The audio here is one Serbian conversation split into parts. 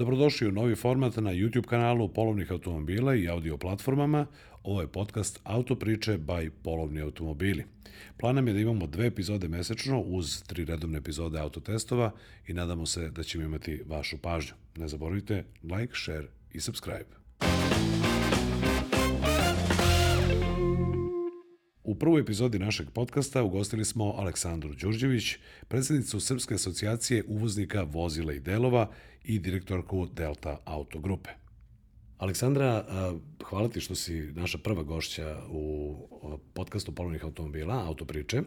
Dobrodošli u novi format na YouTube kanalu polovnih automobila i audio platformama. Ovo je podcast Autopriče by Polovni automobili. Plan nam je da imamo dve epizode mesečno uz tri redovne epizode autotestova i nadamo se da ćemo imati vašu pažnju. Ne zaboravite like, share i subscribe. U prvoj epizodi našeg podcasta ugostili smo Aleksandru Đurđević, predsednicu Srpske asocijacije uvoznika vozila i delova i direktorku Delta Auto Grupe. Aleksandra, hvala ti što si naša prva gošća u podcastu polovnih automobila, Autopriče.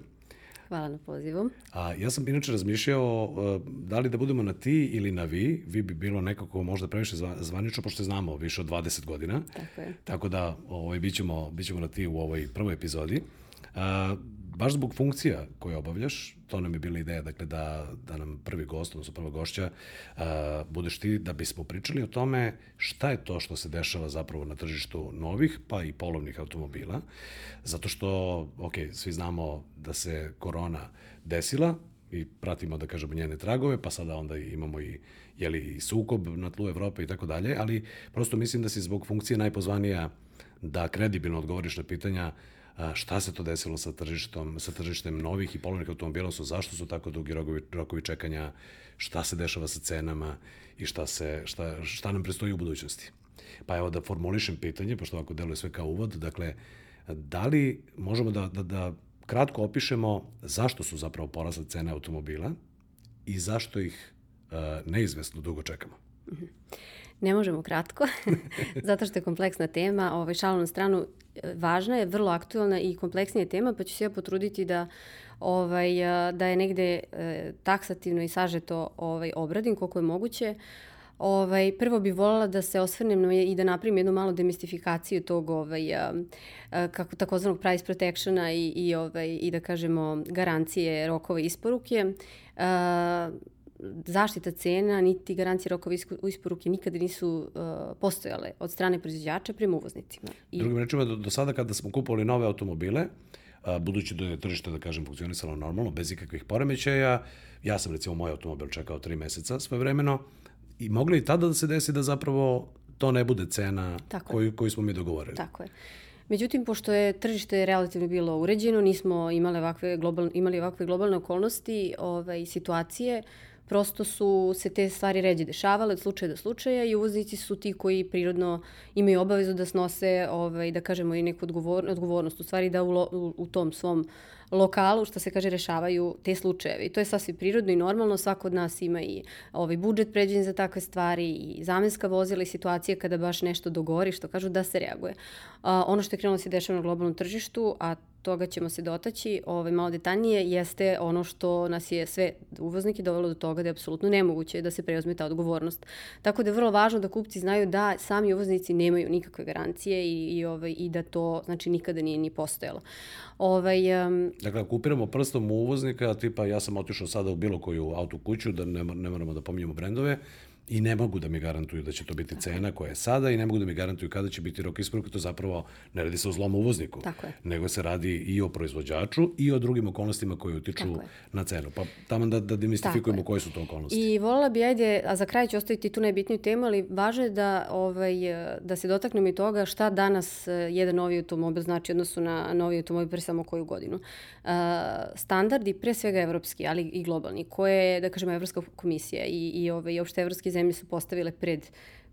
Hvala na pozivu. A ja sam inače razmišljao da li da budemo na ti ili na vi. Vi bi bilo nekako možda previše zvanično, pošto znamo više od 20 godina. Tako je. Tako da ovaj, bit, ćemo, bit ćemo na ti u ovoj prvoj epizodi. A, baš zbog funkcija koje obavljaš, to nam je bila ideja, dakle, da, da nam prvi gost, odnosno prva gošća, a, budeš ti da bismo pričali o tome šta je to što se dešava zapravo na tržištu novih, pa i polovnih automobila, zato što, ok, svi znamo da se korona desila, i pratimo, da kažemo, njene tragove, pa sada onda imamo i, jeli, sukob na tlu Evrope i tako dalje, ali prosto mislim da si zbog funkcije najpozvanija da kredibilno odgovoriš na pitanja šta se to desilo sa tržištom, sa tržištem novih i polovnih automobila, su zašto su tako dugi rokovi, rokovi čekanja, šta se dešava sa cenama i šta, se, šta, šta nam prestoji u budućnosti. Pa evo da formulišem pitanje, pošto ovako deluje sve kao uvod, dakle, da li možemo da, da, da kratko opišemo zašto su zapravo porasle cene automobila i zašto ih neizvesno dugo čekamo? Ne možemo kratko, zato što je kompleksna tema. Ovaj, šalom na stranu, važna je, vrlo aktualna i kompleksnija tema, pa ću se ja potruditi da ovaj, da je negde e, taksativno i sažeto ovaj, obradim koliko je moguće. Ovaj, prvo bih voljela da se osvrnem i da napravim jednu malu demistifikaciju tog ovaj, a, kako, takozvanog price protectiona i, i, ovaj, i da kažemo garancije rokove isporuke. A, zaštita cena niti garancije rokova isporuke nikada nisu uh, postojale od strane proizvođača prema uvoznicima. I... Drugim rečima, do, do sada kada smo kupovali nove automobile, a, budući da je tržište, da kažem, funkcionisalo normalno, bez ikakvih poremećaja, ja sam recimo moj automobil čekao tri meseca svoje vremeno i mogli i tada da se desi da zapravo to ne bude cena koju, koju smo mi dogovorili. Tako je. Međutim, pošto je tržište relativno bilo uređeno, nismo imali ovakve, global, imali ovakve globalne okolnosti ovaj, situacije, prosto su se te stvari ređe dešavale od slučaja do slučaja i uvoznici su ti koji prirodno imaju obavezu da snose, ovaj, da kažemo, i neku odgovor, odgovornost, u stvari da u, u, u tom svom lokalu, što se kaže, rešavaju te slučajeve. I to je sasvim prirodno i normalno, svako od nas ima i ovaj budžet pređen za takve stvari i zamenska vozila i situacije kada baš nešto dogori, što kažu da se reaguje. A, ono što je krenulo da se dešava na globalnom tržištu, a toga ćemo se dotaći ovaj, malo detaljnije, jeste ono što nas je sve uvoznike dovelo do toga da je apsolutno nemoguće da se preuzme ta odgovornost. Tako da je vrlo važno da kupci znaju da sami uvoznici nemaju nikakve garancije i, i, ovaj, i da to znači, nikada nije ni postojalo. Ovaj, um, dakle, ako upiramo prstom u uvoznika, tipa ja sam otišao sada u bilo koju auto kuću, da ne, ne moramo da pominjemo brendove, i ne mogu da mi garantuju da će to biti cena koja je sada i ne mogu da mi garantuju kada će biti rok isporuke, to zapravo ne radi se o zlom uvozniku, Tako je. nego se radi i o proizvođaču i o drugim okolnostima koje utiču na cenu. Pa tamo da, da demistifikujemo koje su to okolnosti. I volila bi, ajde, a za kraj ću ostaviti tu najbitniju temu, ali važno je da, ovaj, da se dotaknemo i toga šta danas eh, jedan novi automobil znači odnosu na novi automobil pre samo koju godinu. Uh, standardi, pre svega evropski, ali i globalni, koje, da kažemo, Evropska komisija i, i, ovaj, i opšte evropski zemlje su postavile pred,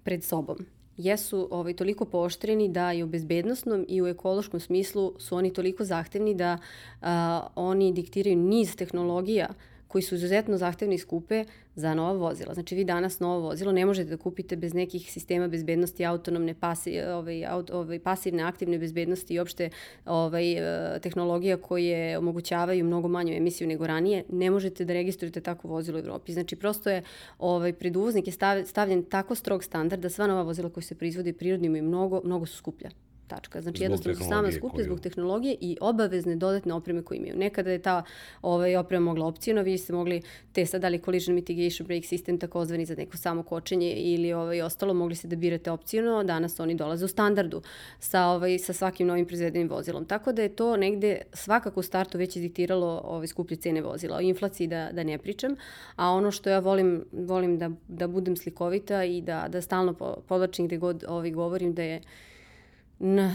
pred sobom. Jesu ovaj, toliko pooštreni da i u bezbednostnom i u ekološkom smislu su oni toliko zahtevni da a, oni diktiraju niz tehnologija koji su izuzetno zahtevni i skupe za nova vozila. Znači vi danas novo vozilo ne možete da kupite bez nekih sistema bezbednosti, autonomne, pasi, ovaj, aut, ovaj, pasivne, aktivne bezbednosti i opšte ovaj, e, tehnologija koje omogućavaju mnogo manju emisiju nego ranije. Ne možete da registrujete takvo vozilo u Evropi. Znači prosto je ovaj, pred uvoznike stavljen tako strog standard da sva nova vozila koja se proizvode prirodnim i mnogo, mnogo su skuplja. Tačka. Znači Zbog jednostavno su sama tehnologije skuplje koju- zbog tehnologije i obavezne dodatne opreme koje imaju. Nekada je ta ovaj, oprema mogla opcijno, vi ste mogli te sad da li collision mitigation brake system takozvani za neko samo kočenje ili ovaj, ostalo mogli ste da birate opcijno, danas oni dolaze u standardu sa, ovaj, sa svakim novim proizvedenim vozilom. Tako da je to negde svakako u startu već izdiktiralo ovaj, skuplje cene vozila. O inflaciji da, da ne pričam, a ono što ja volim, volim da, da budem slikovita i da, da stalno po- podlačim gde god ovaj, govorim da je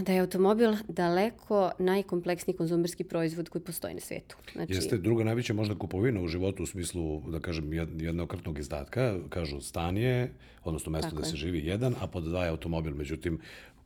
da je automobil daleko najkompleksniji konzumerski proizvod koji postoji na svetu. Znači, Jeste druga najveća možda kupovina u životu u smislu, da kažem, jed- jednokratnog izdatka, kažu stan je, odnosno mesto Tako da je. se živi jedan, a pod dva je automobil, međutim,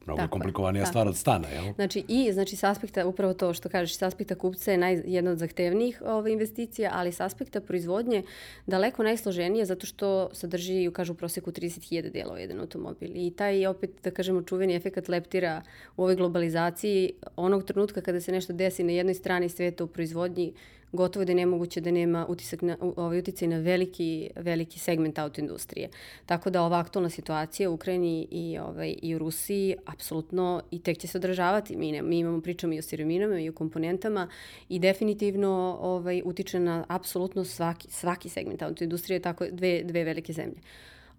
mnogo Tako komplikovanija tako stvar od stana, jel? Znači i znači s aspekta upravo to što kažeš s aspekta kupca je naj, jedna od zahtevnijih ove investicija, ali s aspekta proizvodnje daleko najsloženije zato što sadrži kažu u proseku 30.000 delova jedan automobil. I taj opet da kažemo čuveni efekat leptira u ovoj globalizaciji onog trenutka kada se nešto desi na jednoj strani sveta u proizvodnji gotovo da je nemoguće da nema utisak na, ovaj uticaj na veliki, veliki segment autoindustrije. Tako da ova aktualna situacija u Ukrajini i, ovaj, i u Rusiji apsolutno i tek će se održavati. Mi, ne, mi imamo pričamo i o sirovinama i o komponentama i definitivno ovaj, utiče na apsolutno svaki, svaki segment autoindustrije, tako dve, dve velike zemlje.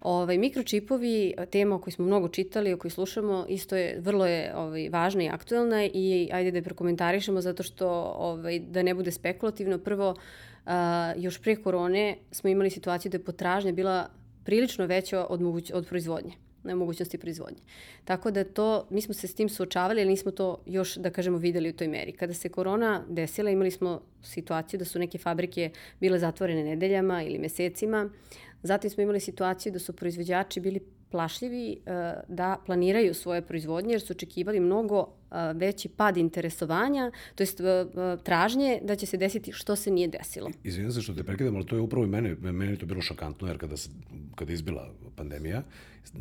Ovaj, mikročipovi, tema o kojoj smo mnogo čitali, o kojoj slušamo, isto je, vrlo je ovaj, važna i aktuelna i ajde da je prokomentarišemo zato što, ovaj, da ne bude spekulativno, prvo, a, još pre korone smo imali situaciju da je potražnja bila prilično veća od, moguć, od proizvodnje na mogućnosti proizvodnje. Tako da to, mi smo se s tim suočavali, ali nismo to još, da kažemo, videli u toj meri. Kada se korona desila, imali smo situaciju da su neke fabrike bile zatvorene nedeljama ili mesecima. Zatim smo imali situaciju da su proizvođači bili plašljivi uh, da planiraju svoje proizvodnje jer su očekivali mnogo veći pad interesovanja, to jest uh, uh, tražnje da će se desiti što se nije desilo. Izvinjam se što te prekidam, ali to je upravo i mene, meni je to bilo šokantno, jer kada, se, kada je izbila pandemija,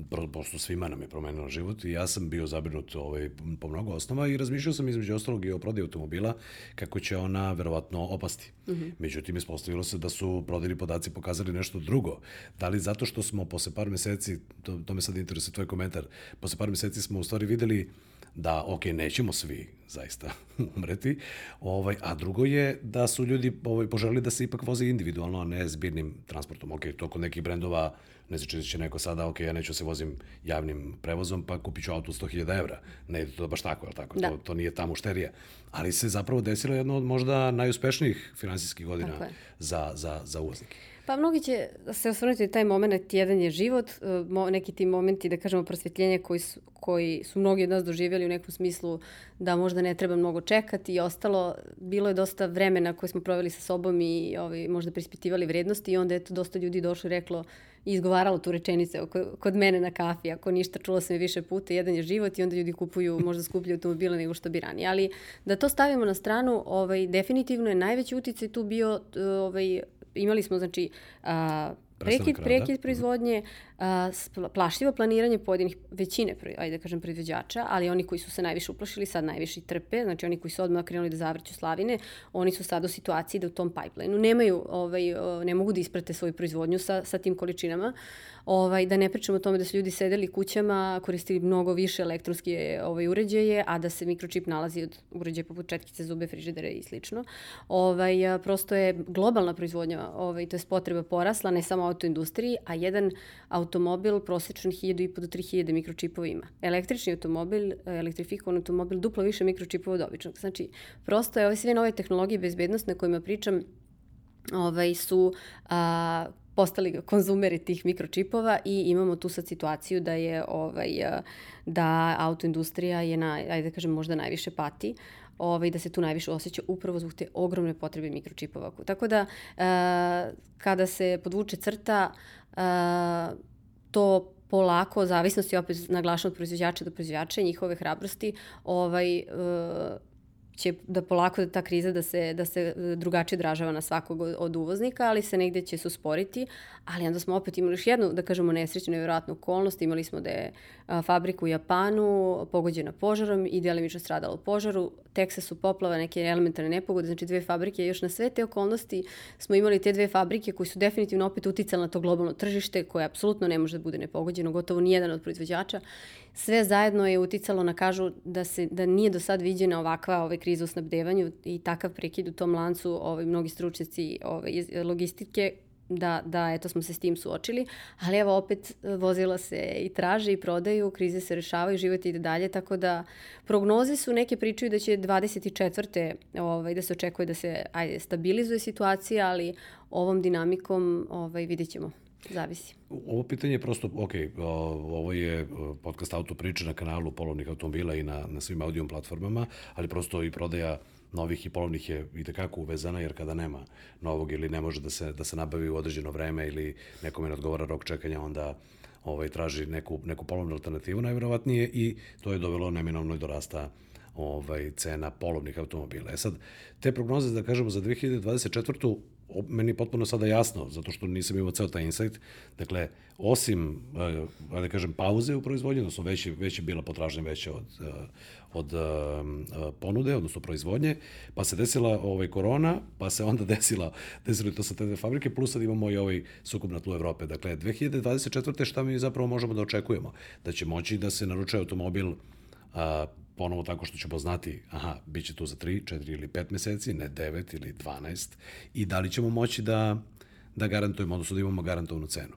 pro- prosto svima nam je promenila život i ja sam bio zabrinut ovaj, po mnogo osnova i razmišljao sam između ostalog i o prodaji automobila kako će ona verovatno opasti. Mm -hmm. Međutim, ispostavilo se da su prodajni podaci pokazali nešto drugo. Da li zato što smo posle par meseci, to, to me sad interesuje tvoj komentar, posle par meseci smo u stvari videli da, ok, nećemo svi zaista umreti, ovaj, a drugo je da su ljudi ovaj, poželili da se ipak voze individualno, a ne zbirnim transportom. Ok, to kod nekih brendova, ne znači da će neko sada, ok, ja neću da se vozim javnim prevozom, pa kupit ću auto od 100.000 evra. Ne ide to baš tako, je tako? Da. To, to nije ta mušterija. Ali se zapravo desilo jedno od možda najuspešnijih finansijskih godina za, za, za uvoznike. Pa mnogi će se osvrnuti taj moment, jedan je život, e, neki ti momenti, da kažemo, prosvetljenja koji su, koji su mnogi od nas doživjeli u nekom smislu da možda ne treba mnogo čekati i ostalo. Bilo je dosta vremena koje smo proveli sa sobom i ovaj, možda prispitivali vrednosti i onda je to dosta ljudi došlo i reklo i izgovaralo tu rečenicu kod mene na kafi, ako ništa, čula sam je više puta, jedan je život i onda ljudi kupuju možda skuplje automobile nego što bi ranije. Ali da to stavimo na stranu, ovaj, definitivno je najveći uticaj tu bio ovaj, imali smo znači a, prekid, prekid proizvodnje, a, spla- plašljivo planiranje pojedinih većine, ajde da kažem, proizvođača, ali oni koji su se najviše uplašili sad najviše trpe, znači oni koji su odmah krenuli da zavrću slavine, oni su sad u situaciji da u tom pipeline nemaju, ovaj, ne mogu da isprate svoju proizvodnju sa, sa tim količinama. Ovaj, da ne pričamo o tome da su ljudi sedeli kućama, koristili mnogo više elektronske ovaj, uređaje, a da se mikročip nalazi od uređaja poput četkice, zube, frižidere i slično. Ovaj, prosto je globalna proizvodnja, ovaj, to je potreba porasla, ne samo autoindustriji, a jedan automobil prosječno 1500 do 3000 mikročipova ima. Električni automobil, elektrifikovan automobil, duplo više mikročipova od običnog. Znači, prosto je ove sve nove tehnologije bezbednostne kojima pričam, ovaj, su a, postali konzumeri tih mikročipova i imamo tu sad situaciju da je ovaj, da autoindustrija je na, ajde da kažem, možda najviše pati ovaj, da se tu najviše osjeća upravo zbog te ogromne potrebe mikročipova. Tako da, a, kada se podvuče crta, a, to polako, zavisnosti opet naglašeno od proizvođača do proizvođača i njihove hrabrosti, ovaj, uh, će da polako ta kriza da se, da se e, drugačije odražava na svakog od uvoznika, ali se negde će se usporiti. Ali onda smo opet imali još jednu, da kažemo, nesrećnu nevjerojatnu okolnost. Imali smo da je a, fabrika u Japanu pogođena požarom i delimično stradala u požaru. Teksasu poplava, neke elementarne nepogode, znači dve fabrike. Još na sve te okolnosti smo imali te dve fabrike koji su definitivno opet uticali na to globalno tržište koje apsolutno ne može da bude nepogođeno, gotovo nijedan od proizvođača. Sve zajedno je uticalo na kažu da se da nije do sad viđena ovakva ovaj kriza u snabdevanju i takav prekid u tom lancu, ovaj mnogi stručnjaci ovaj logistike da, da eto smo se s tim suočili, ali evo opet vozila se i traže i prodaju, krize se rešavaju, život ide dalje, tako da prognoze su neke pričaju da će 24. Ovaj, da se očekuje da se ajde, stabilizuje situacija, ali ovom dinamikom ovaj, vidjet ćemo. Zavisi. Ovo pitanje je prosto, ok, ovo je podcast Auto priče na kanalu polovnih automobila i na, na svim audio platformama, ali prosto i prodaja novih i polovnih je i tekako uvezana, jer kada nema novog ili ne može da se, da se nabavi u određeno vreme ili nekome ne odgovara rok čekanja, onda ovaj, traži neku, neku polovnu alternativu najverovatnije i to je dovelo neminovno do rasta ovaj, cena polovnih automobila. E sad, te prognoze, da kažemo, za 2024 meni je potpuno sada jasno, zato što nisam imao ceo taj insight. Dakle, osim, eh, da kažem, pauze u proizvodnji, odnosno već već je bila potražnja veća od, eh, od uh, ponude, odnosno proizvodnje, pa se desila ovaj korona, pa se onda desila, desilo to sa te fabrike, plus sad imamo i ovaj sukup na tlu Evrope. Dakle, 2024. šta mi zapravo možemo da očekujemo? Da će moći da se naručuje automobil a, ponovo tako što ćemo znati, aha, bit će tu za 3, 4 ili 5 meseci, ne 9 ili 12, i da li ćemo moći da, da garantujemo, odnosno da imamo garantovanu cenu.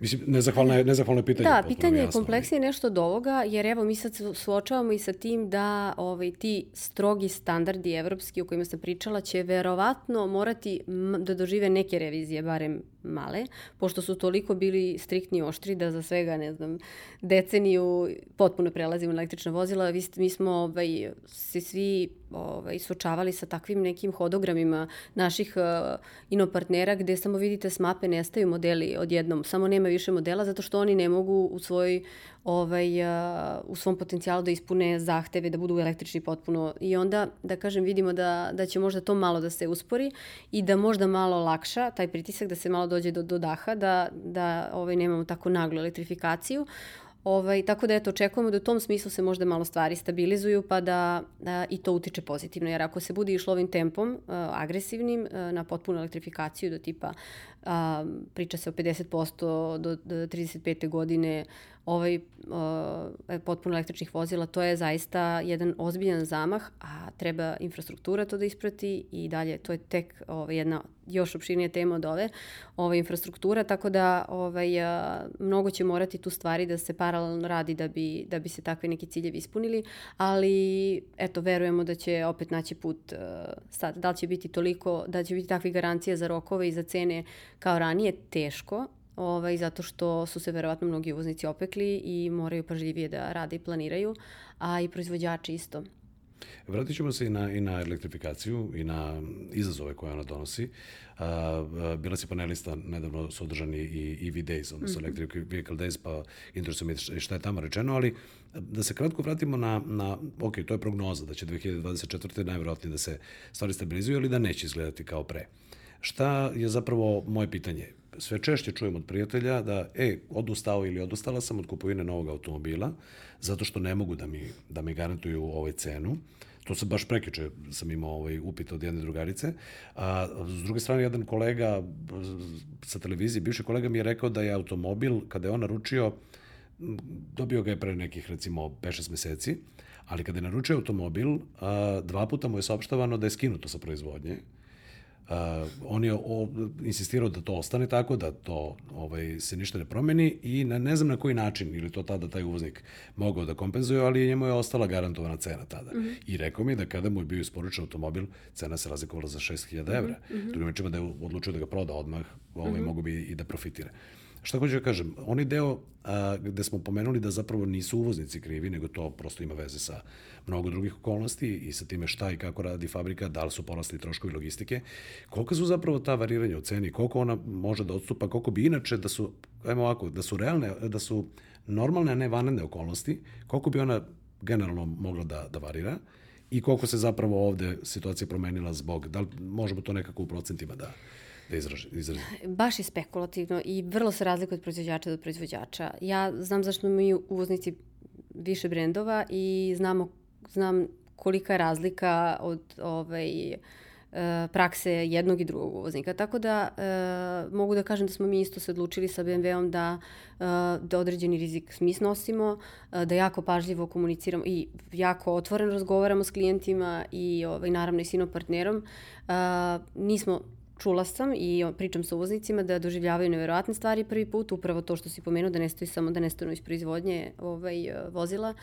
Mislim, nezahvalno je, nezahvalno je pitanje. Da, pitanje je kompleksnije nešto od ovoga, jer evo mi sad suočavamo i sa tim da ovaj, ti strogi standardi evropski o kojima sam pričala će verovatno morati da dožive neke revizije, barem male, pošto su toliko bili striktni i oštri da za svega, ne znam, deceniju potpuno prelazimo na električna vozila. Vi, mi smo ovaj, se svi ovaj, suočavali sa takvim nekim hodogramima naših uh, inopartnera gde samo vidite s mape nestaju modeli odjednom, samo nema više modela zato što oni ne mogu u svojoj ovaj, uh, u svom potencijalu da ispune zahteve, da budu električni potpuno. I onda, da kažem, vidimo da, da će možda to malo da se uspori i da možda malo lakša taj pritisak, da se malo dođe do, do daha, da, da ovaj, nemamo tako naglu elektrifikaciju. Ovaj, tako da eto, očekujemo da u tom smislu se možda malo stvari stabilizuju pa da, da i to utiče pozitivno. Jer ako se bude išlo ovim tempom uh, agresivnim uh, na potpunu elektrifikaciju do tipa uh, priča se o 50% do, do 35. godine ovaj uh, potpuno električnih vozila, to je zaista jedan ozbiljan zamah, a treba infrastruktura to da isprati i dalje to je tek ovaj, jedna još opširnija tema od ove, ova infrastruktura, tako da ovaj, a, mnogo će morati tu stvari da se paralelno radi da bi, da bi se takve neki ciljevi ispunili, ali eto, verujemo da će opet naći put a, sad, da li će biti toliko, da će biti takvi garancija za rokove i za cene kao ranije, teško, ovaj, zato što su se verovatno mnogi uvoznici opekli i moraju pažljivije da rade i planiraju, a i proizvođači isto. Vratit ćemo se i na, i na elektrifikaciju i na izazove koje ona donosi. A, a, bila si panelista, nedavno su održani i EV Days, odnosno mm -hmm. Electric Vehicle Days, pa interesuje me šta je tamo rečeno, ali da se kratko vratimo na, na ok, to je prognoza da će 2024. najverovatnije da se stvari stabilizuju, ali da neće izgledati kao pre. Šta je zapravo moje pitanje? sve češće čujem od prijatelja da, e, odustao ili odustala sam od kupovine novog automobila, zato što ne mogu da mi, da mi garantuju ovaj cenu. To se baš prekiče sam imao ovaj upit od jedne drugarice. A s druge strane, jedan kolega sa televizije, bivši kolega mi je rekao da je automobil, kada je on naručio, dobio ga je pre nekih, recimo, 5-6 meseci, ali kada je naručio automobil, a, dva puta mu je saopštavano da je skinuto sa proizvodnje, Uh, on je o, insistirao da to ostane tako, da to ovaj, se ništa ne promeni i na, ne znam na koji način, ili to tada taj uvoznik mogao da kompenzuje, ali njemu je ostala garantovana cena tada. Mm -hmm. I rekao mi da kada mu je bio isporučen automobil, cena se razlikovala za 6000 evra. Mm -hmm. Drugim da je odlučio da ga proda odmah, ovaj, mm -hmm. mogu bi i da profitira. Uh, Šta hoću da kažem, oni deo a, gde smo pomenuli da zapravo nisu uvoznici krivi, nego to prosto ima veze sa mnogo drugih okolnosti i sa time šta i kako radi fabrika, da li su porasli troškovi logistike, koliko su zapravo ta variranja u ceni, koliko ona može da odstupa, koliko bi inače da su, ajmo ovako, da su realne, da su normalne, a ne vanredne okolnosti, koliko bi ona generalno mogla da, da varira i koliko se zapravo ovde situacija promenila zbog, da li možemo to nekako u procentima da, da izrazimo? Baš je spekulativno i vrlo se razlikuje od proizvođača do proizvođača. Ja znam zašto mi uvoznici više brendova i znamo, znam kolika je razlika od ovaj, E, prakse jednog i drugog uvoznika. Tako da e, mogu da kažem da smo mi isto se odlučili sa BMW-om da, e, da određeni rizik mi snosimo, da jako pažljivo komuniciramo i jako otvoreno razgovaramo s klijentima i ovaj, naravno i sino partnerom. Nismo čula sam i pričam sa uvoznicima da doživljavaju neverovatne stvari prvi put, upravo to što si pomenuo da nestaju samo da nestanu iz proizvodnje ovaj, vozila.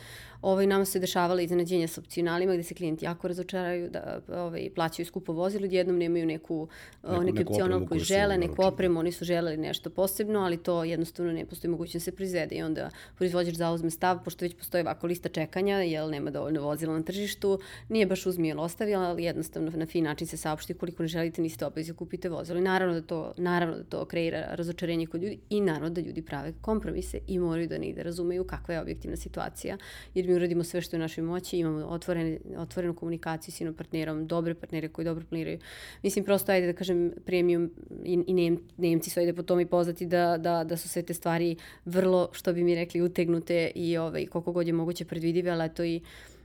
Ovaj, nama se dešavala iznenađenja sa opcionalima gde se klijenti jako razočaraju da ovaj, plaćaju skupo vozilo, jednom nemaju neku, neku neki opcional koji žele, neku opremu, oni su želeli nešto posebno, ali to jednostavno ne postoji mogućnost da se proizvede i onda proizvođač zauzme stav, pošto već postoji ovako lista čekanja, jer nema dovoljno vozila na tržištu, nije baš uzmi ili ostavi, ali jednostavno na fin način se saopšti koliko ne želite, niste obavezi da kupite vozilo. I naravno da to, naravno da to kreira razočarenje kod ljudi i naravno da ljudi prave kompromise i moraju da negde razumeju kakva je objektivna situacija, jer mi uradimo sve što je u našoj moći, imamo otvorene, otvorenu komunikaciju s jednom partnerom, dobre partnere koji dobro planiraju. Mislim, prosto, ajde da kažem, premium i, i Nem, Nemci su ajde po tome i poznati da, da, da su sve te stvari vrlo, što bi mi rekli, utegnute i ovaj, koliko god je moguće predvidive, ali to i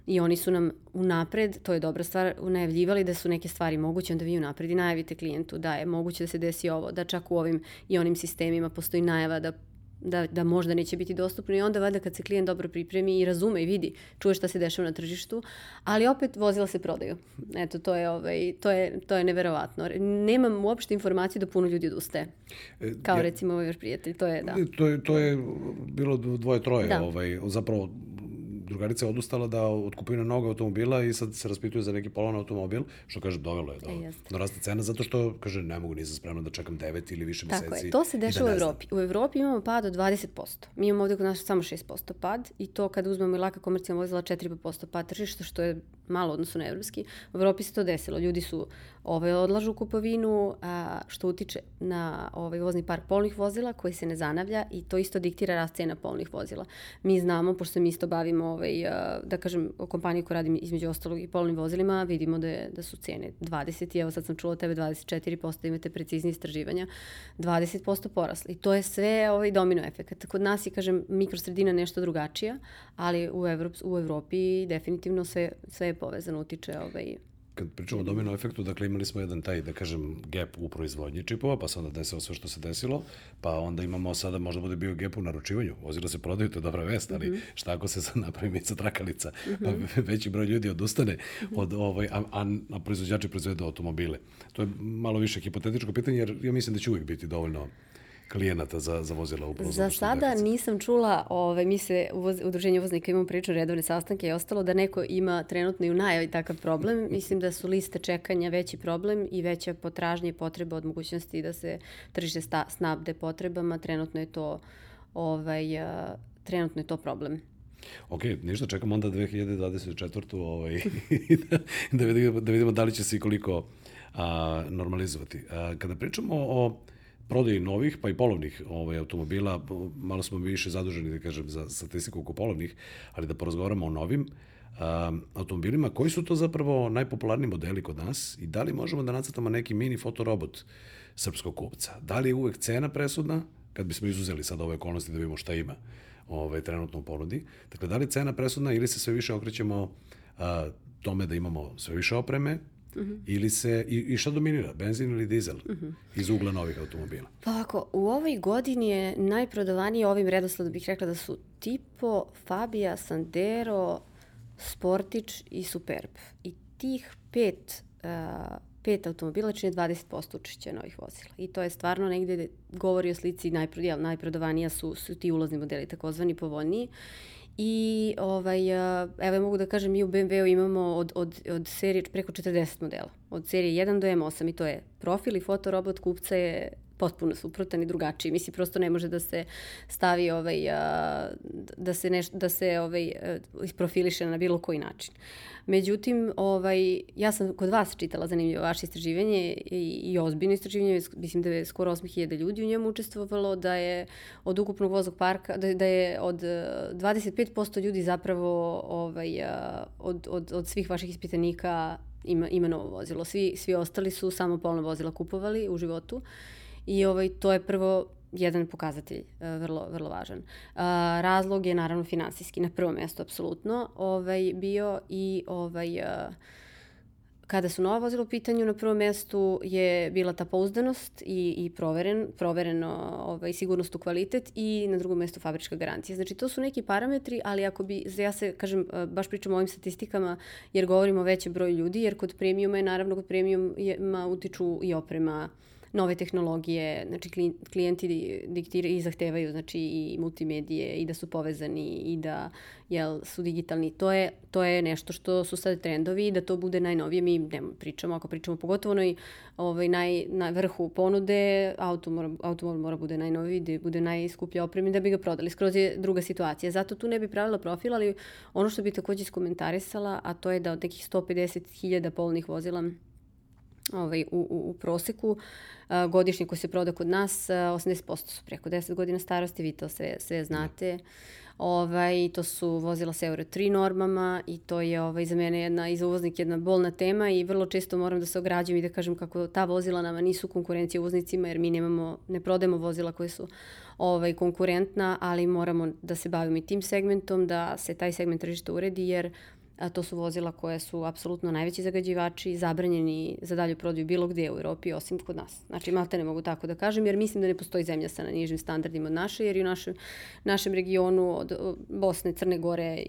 i oni su nam unapred, to je dobra stvar, najavljivali da su neke stvari moguće, onda vi unapred i najavite klijentu da je moguće da se desi ovo, da čak u ovim i onim sistemima postoji najava da da, da možda neće biti dostupno i onda valjda kad se klijent dobro pripremi i razume i vidi, čuje šta se dešava na tržištu, ali opet vozila se prodaju. Eto, to je, ovaj, to je, to je neverovatno. Nemam uopšte informaciju da puno ljudi odustaje. E, Kao ja, recimo ovaj prijatelj, to je, da. To je, to je bilo dvoje, troje, da. ovaj, zapravo drugarica je odustala da od kupovine novog automobila i sad se raspituje za neki polovan automobil, što kaže dovelo je do, e, do rasta cena, zato što, kaže, ne mogu, nisam spremna da čekam 9 ili više meseci. Tako je, to se da dešava da u Evropi. U Evropi imamo pad od 20%. Mi imamo ovde kod nas samo 6% pad i to kada uzmemo i laka komercijalna vozila 4% pad tržišta, što je malo odnosno na evropski. U Evropi se to desilo. Ljudi su ovaj, odlažu kupovinu, a, što utiče na ovaj, vozni park polnih vozila koji se ne zanavlja i to isto diktira rast cena polnih vozila. Mi znamo, pošto mi isto bavimo, ovaj, a, da kažem, o kompaniji koja radi između ostalog i polnim vozilima, vidimo da, je, da su cene 20 i evo sad sam čula tebe 24%, da imate precizni istraživanja, 20% porasli. I to je sve ovaj domino efekt. Kod nas je, kažem, mikrosredina nešto drugačija, ali u, Evrop, u Evropi definitivno sve, sve je povezano, utiče ovaj, kad pričamo o domino efektu, dakle imali smo jedan taj, da kažem, gap u proizvodnji čipova, pa se onda desilo sve što se desilo, pa onda imamo sada, možda bude bio gap u naručivanju, vozila se prodaju, to je dobra vest, ali mm -hmm. šta ako se sad napravi mica trakalica, mm -hmm. pa mhm. veći broj ljudi odustane, -hmm. od, ovaj, a, a, a proizvođači proizvedu automobile. To je malo više hipotetičko pitanje, jer ja mislim da će uvijek biti dovoljno klijenata za, za vozila upravo za sada nisam čula, ove, mi se u voz, udruženju voznika imamo priču redovne sastanke i ostalo da neko ima trenutno i u najavi takav problem. Mislim da su liste čekanja veći problem i veća potražnja i potreba od mogućnosti da se tržište sta, snabde potrebama. Trenutno je to ovaj, trenutno je to problem. Ok, ništa, čekamo onda 2024. Ovaj, da, da, vidimo, da vidimo da li će se i koliko a, normalizovati. A, kada pričamo o prodaji novih, pa i polovnih ovaj, automobila, malo smo više zaduženi, da kažem, za statistiku oko polovnih, ali da porazgovaramo o novim um, automobilima, koji su to zapravo najpopularniji modeli kod nas i da li možemo da nacrtamo neki mini fotorobot srpskog kupca? Da li je uvek cena presudna, kad bismo izuzeli sad ove okolnosti da vidimo šta ima ovaj, trenutno u ponudi. Dakle, da li je cena presudna ili se sve više okrećemo a, tome da imamo sve više opreme, -huh. Mhm. Ili se, i, i šta dominira, benzin ili dizel uh mhm. -huh. iz ugla novih automobila? Pa ako, u ovoj godini je najprodovanije ovim redosledom bih rekla da su Tipo, Fabia, Sandero, Sportić i Superb. I tih pet uh, pet automobila čine 20% učešća novih vozila. I to je stvarno negde govori o slici najpro, ja, najprodovanija su, su ti ulazni modeli, takozvani povoljniji. I ovaj, evo ja mogu da kažem, mi u BMW-u imamo od, od, od serije preko 40 modela. Od serije 1 do M8 i to je profil i fotorobot kupca je potpuno suprotan i drugačiji. Mislim, prosto ne može da se stavi, ovaj, a, da se, neš, da se ovaj, isprofiliše na bilo koji način. Međutim, ovaj, ja sam kod vas čitala zanimljivo vaše istraživanje i, i ozbiljno istraživanje, mislim da je skoro 8000 ljudi u njemu učestvovalo, da je od ukupnog vozog parka, da, da je od 25% ljudi zapravo ovaj, od, od, od svih vaših ispitanika ima, ima novo vozilo. Svi, svi ostali su samo polno vozila kupovali u životu i ovaj, to je prvo jedan pokazatelj uh, vrlo, vrlo važan. Uh, razlog je naravno finansijski, na prvo mesto apsolutno ovaj, bio i ovaj, uh, kada su nova vozila u pitanju, na prvom mestu je bila ta pouzdanost i, i proveren, provereno ovaj, sigurnost u kvalitet i na drugom mestu fabrička garancija. Znači, to su neki parametri, ali ako bi, ja se, kažem, baš pričam o ovim statistikama jer govorimo o većem broju ljudi, jer kod premiuma je, naravno, kod premiuma utiču i oprema, nove tehnologije, znači klijenti diktiraju i zahtevaju znači i multimedije i da su povezani i da jel, su digitalni. To je, to je nešto što su sad trendovi i da to bude najnovije. Mi ne pričamo, ako pričamo pogotovo onoj ovaj, naj, na vrhu ponude, auto mora, automobil mora bude najnoviji, da bude najskuplja oprema da bi ga prodali. Skroz je druga situacija. Zato tu ne bi pravila profil, ali ono što bi takođe iskomentarisala, a to je da od nekih 150.000 polnih vozila ovaj, u, u, u proseku a, godišnje koji se proda kod nas, a, 80% su preko 10 godina starosti, vi to sve, sve znate. Ovaj, to su vozila sa Euro 3 normama i to je ovaj, za mene jedna, i za uvoznik jedna bolna tema i vrlo često moram da se ograđujem i da kažem kako ta vozila nama nisu konkurencija uvoznicima jer mi nemamo, ne prodajemo vozila koje su ovaj, konkurentna, ali moramo da se bavimo i tim segmentom, da se taj segment tržišta uredi jer a to su vozila koje su apsolutno najveći zagađivači, zabranjeni za dalju prodaju bilo gde u Europi, osim kod nas. Znači, malte ne mogu tako da kažem, jer mislim da ne postoji zemlja sa nižim standardima od naše, jer i u našem, našem regionu od Bosne, Crne Gore,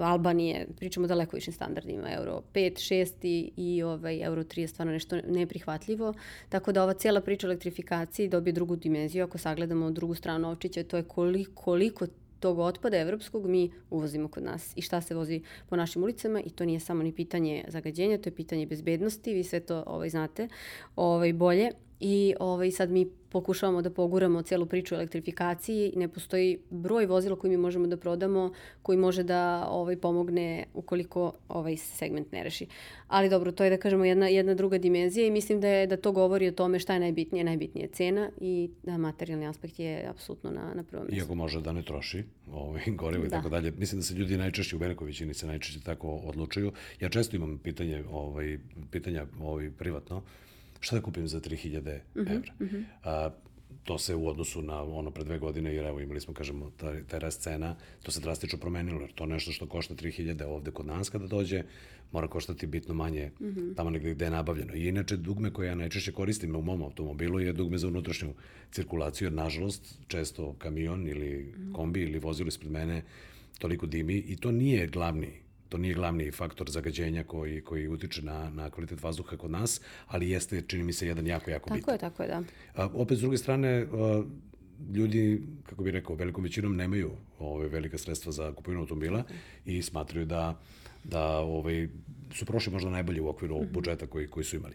Albanije, pričamo daleko višim standardima, Euro 5, 6 i, i ovaj, Euro 3 je stvarno nešto neprihvatljivo. Tako da ova cijela priča o elektrifikaciji dobije drugu dimenziju, ako sagledamo drugu stranu ovčića, to je koliko, koliko tog otpada evropskog mi uvozimo kod nas. I šta se vozi po našim ulicama i to nije samo ni pitanje zagađenja, to je pitanje bezbednosti, vi sve to ovaj, znate. Ovaj, bolje i ovaj, sad mi pokušavamo da poguramo celu priču o elektrifikaciji i ne postoji broj vozila koji mi možemo da prodamo koji može da ovaj, pomogne ukoliko ovaj segment ne reši. Ali dobro, to je da kažemo jedna, jedna druga dimenzija i mislim da, je, da to govori o tome šta je najbitnije. Najbitnije je cena i da materijalni aspekt je apsolutno na, na prvom mjestu. Iako može da ne troši ovaj, gorivo i da. tako dalje. Mislim da se ljudi najčešće u velikoj većini se najčešće tako odlučuju. Ja često imam pitanje, ovaj, pitanja ovaj, privatno šta da kupim za 3000 mm -hmm, evra? Mm -hmm. A, to se u odnosu na ono pre dve godine, jer evo imali smo, kažemo, taj, taj rast cena, to se drastično promenilo, jer to nešto što košta 3000 ovde kod nas kada dođe, mora koštati bitno manje mm -hmm. tamo negde gde je nabavljeno. I inače, dugme koje ja najčešće koristim u mom automobilu je dugme za unutrašnju cirkulaciju, jer nažalost, često kamion ili -hmm. kombi ili vozilo ispred mene toliko dimi i to nije glavni to nije glavni faktor zagađenja koji, koji utiče na, na kvalitet vazduha kod nas, ali jeste, čini mi se, jedan jako, jako tako bitan. Tako je, tako je, da. A, opet, s druge strane, a, ljudi, kako bih rekao, velikom većinom nemaju ove velika sredstva za kupovinu automobila i smatraju da, da ovaj, su prošli možda najbolje u okviru ovog mhm. budžeta koji, koji su imali.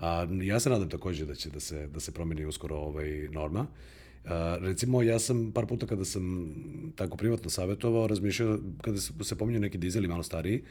A, ja se nadam takođe da će da se, da se promeni uskoro ovaj norma. Recimo, ja sam par puta kada sam tako privatno savjetovao, razmišljao, kada se, se pominju neki dizeli malo stariji,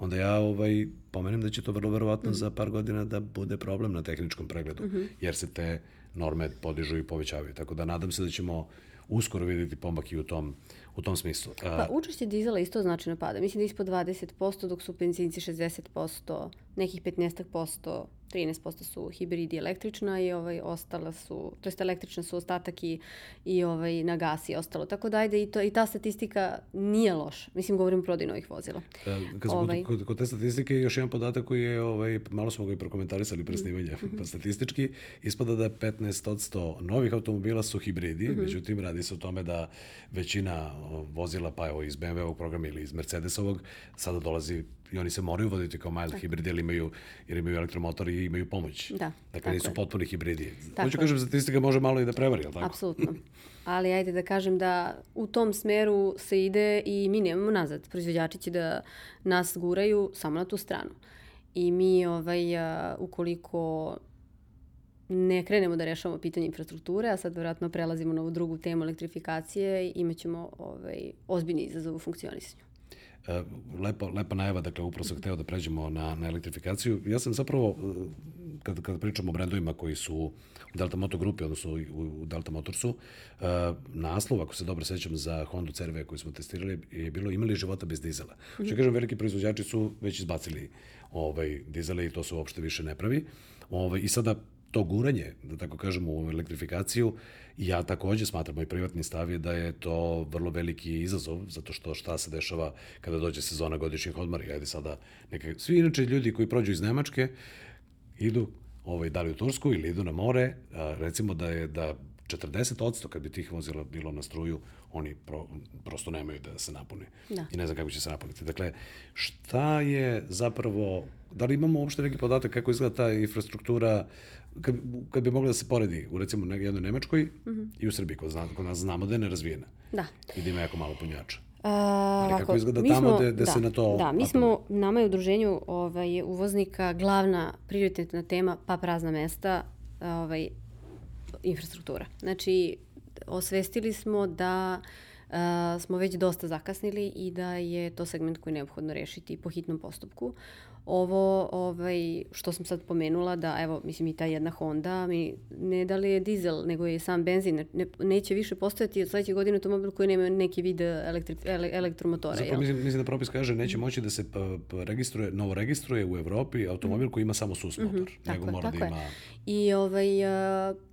onda ja ovaj, pomenem da će to vrlo verovatno mm. za par godina da bude problem na tehničkom pregledu, mm -hmm. jer se te norme podižu i povećavaju. Tako da nadam se da ćemo uskoro videti pomak i u tom, u tom smislu. Pa učešće dizela isto značajno pada. Mislim da ispod 20%, dok su benzinci 60%, nekih 15%, 13% su hibridi električna i ovaj, ostala su, to jest električna su ostatak i, i ovaj, na gas i ostalo. Tako da ajde i, to, i ta statistika nije loša. Mislim, govorim o prodaju novih vozila. E, kad smo ovaj... kod, kod te statistike, još jedan podatak koji je, ovaj, malo smo ga i prokomentarisali pre snimanja, mm -hmm. pa statistički ispada da 15% novih automobila su hibridi, mm -hmm. međutim radi se o tome da većina vozila, pa evo iz BMW-ovog programa ili iz Mercedesovog, sada dolazi i oni se moraju voditi kao mild hibridi, jer imaju, jer imaju elektromotor i imaju pomoć. Da. Dakle, nisu je. potpuni hibridi. Tako Hoću kažem, statistika može malo i da prevari, ali tako? Apsolutno. Ali ajde da kažem da u tom smeru se ide i mi nemamo nazad. Proizvođači će da nas guraju samo na tu stranu. I mi, ovaj, ukoliko ne krenemo da rešavamo pitanje infrastrukture, a sad vjerojatno prelazimo na ovu drugu temu elektrifikacije, imaćemo ovaj, ozbiljni izazov u funkcionisanju. E, lepa, lepa najava, dakle, upravo sam hteo da pređemo na, na elektrifikaciju. Ja sam zapravo, e, kad, kad pričamo o brendovima koji su u Delta Motor grupi, odnosno u, u Delta Motorsu, uh, naslov, ako se dobro sećam, za Honda CRV koji smo testirali, je bilo imali života bez dizela. Mm. Što kažem, veliki proizvođači su već izbacili ovaj, dizele i to se uopšte više ne pravi. Ovaj, I sada to guranje, da tako kažemo, u elektrifikaciju, ja takođe smatram, moj privatni stav je da je to vrlo veliki izazov, zato što šta se dešava kada dođe sezona godišnjih odmora. Ajde sada, neka, svi inače ljudi koji prođu iz Nemačke, idu ovaj, da li u Tursku ili idu na more, a, recimo da je da 40% kad bi tih vozila bilo na struju, oni pro, prosto nemaju da se napune. Da. I ne znam kako će se napuniti. Dakle, šta je zapravo, da li imamo uopšte neki podatak kako izgleda ta infrastruktura kad, kad bi mogla da se poredi u recimo jednoj Nemačkoj mm -hmm. i u Srbiji, kod, zna, kod nas znamo da je nerazvijena. Da. I da ima jako malo punjača. A, Ali kako ovako, izgleda tamo gde, gde da, se na to... Da, mi smo, nama je u udruženju ovaj, uvoznika glavna prioritetna tema pa prazna mesta, ovaj, infrastruktura. Znači, osvestili smo da uh, smo već dosta zakasnili i da je to segment koji je neophodno rešiti po hitnom postupku ovo ovaj, što sam sad pomenula da evo mislim i ta jedna Honda mi ne da li je dizel nego je sam benzin ne, neće više postojati od sledeće godine automobil koji nema neki vid elektri, ele, elektromotora. Zapravo mislim, mislim da propis kaže neće moći da se registruje, novo registruje u Evropi automobil mm. koji ima samo sus motor, mm -hmm, nego mora da ima... I ovaj,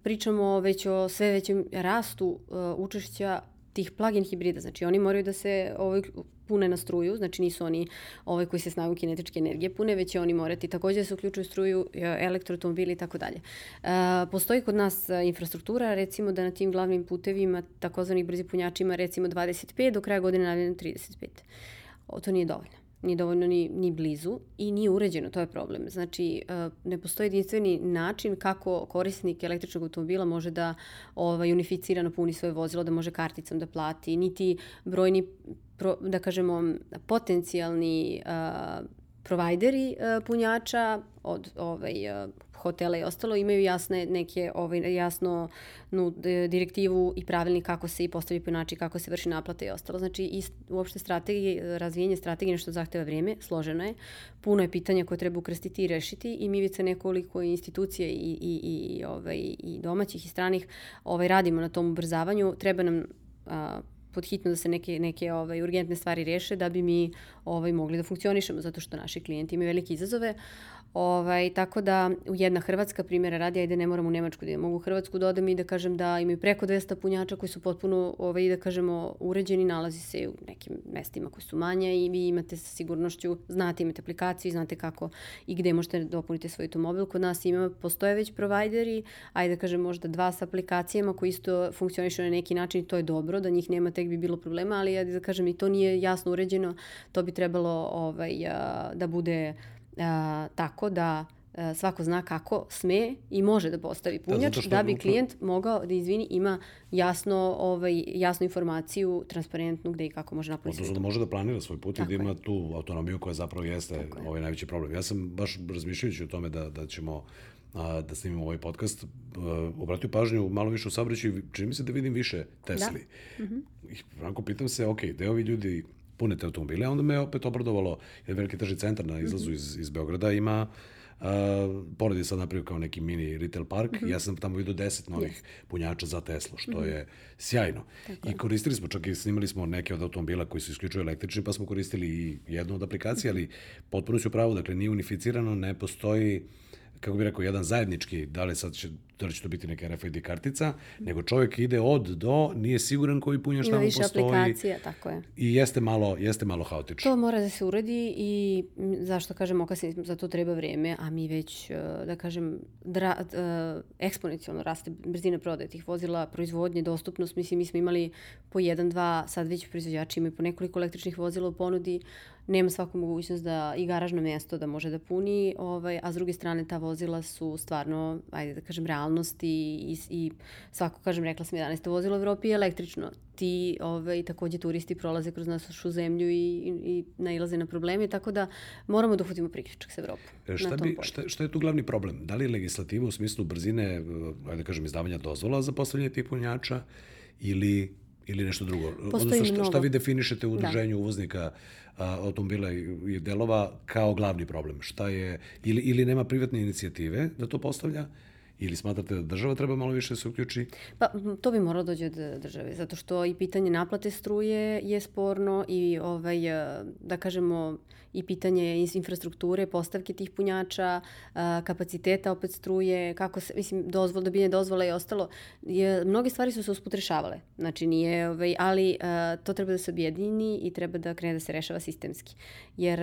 pričamo već o sve većem rastu učešća tih plug-in hibrida, znači oni moraju da se ovaj, pune na struju, znači nisu oni ovaj koji se snagu kinetičke energije pune, već će oni morati takođe da se uključuju struju, e, elektroautomobili i tako dalje. E, postoji kod nas e, infrastruktura, recimo da na tim glavnim putevima takozvanih brzi punjačima recimo 25, do kraja godine navljeno 35. O, to nije dovoljno nije dovoljno ni, ni blizu i nije uređeno, to je problem. Znači, e, ne postoji jedinstveni način kako korisnik električnog automobila može da ovaj, unificirano puni svoje vozilo, da može karticom da plati, niti brojni, pro, da kažemo, potencijalni uh, provajderi uh, punjača od ovaj, uh, hotela i ostalo imaju jasne neke ovaj, jasno nu, direktivu i pravilnik kako se i postavi punjači, kako se vrši naplata i ostalo. Znači i uopšte strategije, razvijenje strategije nešto zahteva vreme, složeno je. Puno je pitanja koje treba ukrstiti i rešiti i mi već nekoliko institucije i, i, i, ovaj, i domaćih i stranih ovaj, radimo na tom ubrzavanju. Treba nam a, podhitno da se neke, neke ovaj, urgentne stvari reše da bi mi ovaj, mogli da funkcionišemo, zato što naši klijenti imaju velike izazove. Ovaj, tako da u jedna Hrvatska primjera radi, ajde ne moram u Nemačku da idem, mogu u Hrvatsku da odem i da kažem da imaju preko 200 punjača koji su potpuno, ovaj, da kažemo, uređeni, nalazi se u nekim mestima koji su manje i vi imate sa sigurnošću, znate, imate aplikaciju, znate kako i gde možete dopunite svoj automobil. Kod nas ima, postoje već provajderi, ajde da kažem možda dva sa aplikacijama koji isto funkcionišu na neki način i to je dobro, da njih nema tek bi bilo problema, ali ajde da kažem i to nije jasno uređeno, to bi trebalo ovaj, da bude tako da a, svako zna kako sme i može da postavi da, punjač da, da bi klijent mogao da izvini ima jasno ovaj jasnu informaciju transparentnu gde i kako može napuniti. Odnosno da može da planira svoj put tako i da ima je. tu autonomiju koja zapravo jeste tako ovaj najveći problem. Ja sam baš razmišljajući o tome da da ćemo a, da snimimo ovaj podcast, a, obratio pažnju malo više u saobraćaju, čini mi se da vidim više Tesli. Da. Mm -hmm. I franko pitam se, ok, gde ovi ljudi pune te automobile, onda me opet obradovalo, jer veliki tržni centar na izlazu -hmm. iz, iz Beograda ima Uh, pored je sad napravio kao neki mini retail park mm -hmm. ja sam tamo vidio 10 novih yes. punjača za Tesla, što mm -hmm. je sjajno. Tako I koristili smo, čak i snimali smo neke od automobila koji su isključivo električni, pa smo koristili i jednu od aplikacija, ali potpuno su pravo, dakle nije unificirano, ne postoji uh, kako bih rekao, jedan zajednički, da li sad će, da li će to biti neka RFID kartica, nego čovjek ide od do, nije siguran koji punjač tamo postoji. Ima više aplikacija, tako je. I jeste malo, jeste malo haotično. To mora da se uradi i zašto kažem okasni, za to treba vreme, a mi već, e, da kažem, dra, uh, eksponencijalno raste brzina prodaje tih vozila, proizvodnje, dostupnost, mislim, mi smo imali po jedan, dva, sad već proizvođači imaju po nekoliko električnih vozila u ponudi, nema svaku mogućnost da i garažno mjesto da može da puni, ovaj, a s druge strane ta vozila su stvarno, ajde da kažem, realno realnost i, i, i svako, kažem, rekla sam 11. vozilo u Evropi je električno. Ti ovaj, takođe turisti prolaze kroz našu zemlju i, i, i nailaze na probleme, tako da moramo da uhvatimo priključak sa Evropom. E, šta, bi, šta, šta je tu glavni problem? Da li je legislativa u smislu brzine, e, ajde da kažem, izdavanja dozvola za postavljanje tih punjača ili ili nešto drugo? Postoji Odnosno, šta, mnogo. šta vi definišete u Da. udruženju uvoznika a, automobila i delova kao glavni problem? Šta je, ili, ili nema privatne inicijative da to postavlja? Ili smatrate da država treba malo više da se uključi? Pa to bi moralo dođe od države, zato što i pitanje naplate struje je sporno i ovaj, e, da kažemo i pitanje infrastrukture, postavke tih punjača, a, kapaciteta opet struje, kako se, mislim, dozvol, dobijanje dozvola i ostalo. Je, mnoge stvari su se uspotrešavale, znači nije, ovaj, ali to treba da se objedini i treba da krene da se rešava sistemski. Jer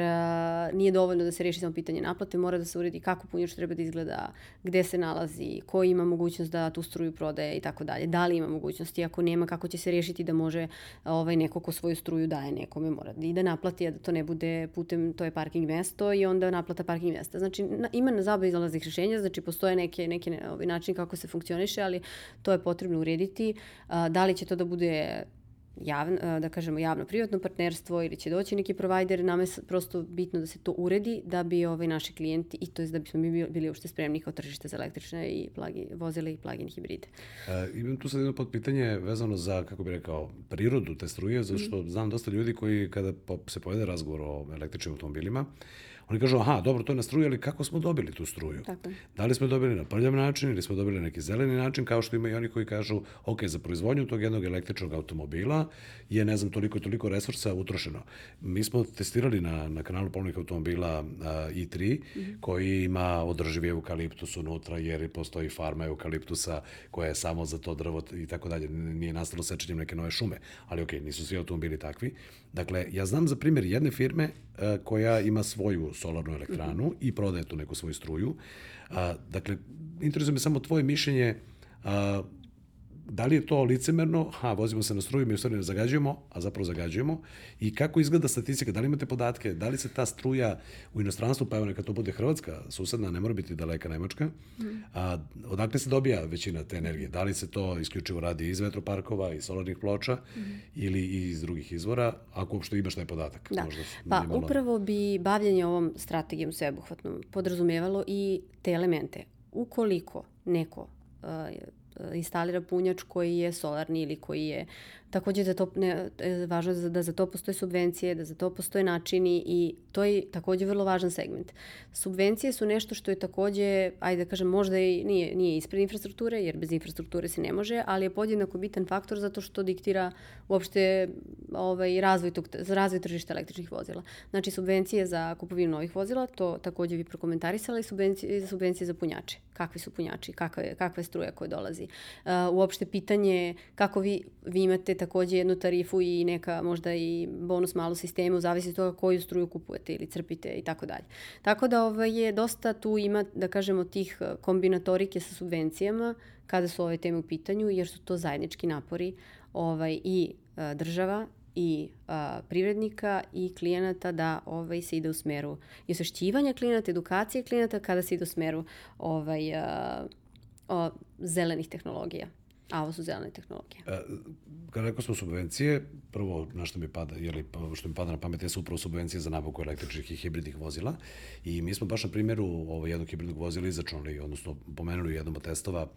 nije dovoljno da se reši samo pitanje naplate, mora da se uredi kako punjač treba da izgleda, gde se nalazi, ko ima mogućnost da tu struju prodaje i tako dalje. Da li ima mogućnosti, ako nema, kako će se rešiti da može ovaj, neko ko svoju struju daje nekome, mora i da naplati, a da to ne bude putem, to je parking mesto i onda naplata parking mesta. Znači, na, ima na zaba izlaznih rešenja, znači postoje neke, neke ne, ovaj, način kako se funkcioniše, ali to je potrebno urediti. A, da li će to da bude javno, da kažemo javno-privatno partnerstvo ili će doći neki provajder, nama je prosto bitno da se to uredi da bi ovaj, naši klijenti i to je da bismo mi bili- bili uopšte spremni kao tržište za električne i plagi, vozile i plug-in hibride. E, imam tu sad jedno potpitanje vezano za, kako bih rekao, prirodu te struje, zato što znam dosta ljudi koji kada se povede razgovor o električnim automobilima, oni kažu, aha, dobro, to je na struju, ali kako smo dobili tu struju? Tako. Da li smo dobili na prljav način ili smo dobili na neki zeleni način, kao što ima i oni koji kažu, ok, za proizvodnju tog jednog električnog automobila je, ne znam, toliko i toliko resursa utrošeno. Mi smo testirali na, na kanalu polnih automobila a, i3, koji ima održivi eukaliptus unutra, jer postoji farma eukaliptusa koja je samo za to drvo i tako dalje. Nije nastalo sečenjem neke nove šume, ali ok, nisu svi automobili takvi. Dakle, ja znam za primjer jedne firme a, koja ima svoju solarnu elektranu i prodaje tu neku svoju struju. A, dakle, interesuje me samo tvoje mišljenje a, da li je to licemerno, ha, vozimo se na struju, mi u stvari ne zagađujemo, a zapravo zagađujemo, i kako izgleda statistika, da li imate podatke, da li se ta struja u inostranstvu, pa evo neka to bude Hrvatska, susedna, ne mora biti daleka Nemačka, a, odakle se dobija većina te energije? Da li se to isključivo radi iz vetroparkova, iz solarnih ploča ili iz drugih izvora, ako uopšte imaš taj podatak? Da, možda pa minimalno. upravo bi bavljanje ovom strategijom sveobuhvatnom podrazumevalo i te elemente. Ukoliko neko uh, instalira punjač koji je solarni ili koji je takođe za to ne, e, važno da, da za to postoje subvencije, da za to postoje načini i to je takođe vrlo važan segment. Subvencije su nešto što je takođe, ajde da kažem, možda i nije, nije ispred infrastrukture, jer bez infrastrukture se ne može, ali je podjednako bitan faktor zato što diktira uopšte ovaj, razvoj, tog, razvoj tržišta električnih vozila. Znači, subvencije za kupovinu novih vozila, to takođe vi prokomentarisali, subvencije, subvencije za punjače. Kakvi su punjači, kakva je, kakva je struja koja dolazi. Uh, uopšte pitanje kako vi, vi imate takođe jednu tarifu i neka možda i bonus malo sistemu, zavisi od toga koju struju kupujete ili crpite i tako dalje. Tako da ovaj, je dosta tu ima, da kažemo, tih eh, kombinatorike sa subvencijama kada su ove teme u pitanju, jer su to zajednički napori ovaj, i a, država i a, privrednika i klijenata da ovaj, se ide u smeru i osvešćivanja klijenata, edukacije klijenata kada se ide u smeru ovaj, a, o, zelenih tehnologija. A ovo su zelene tehnologije. E, Kada rekao smo subvencije, prvo na što mi pada, jeli, što mi pada na pamet, jesu upravo subvencije za nabavku električnih i hibridnih vozila. I mi smo baš na primjeru ovo, jednog hibridnog vozila izračunali, odnosno pomenuli jednom od testova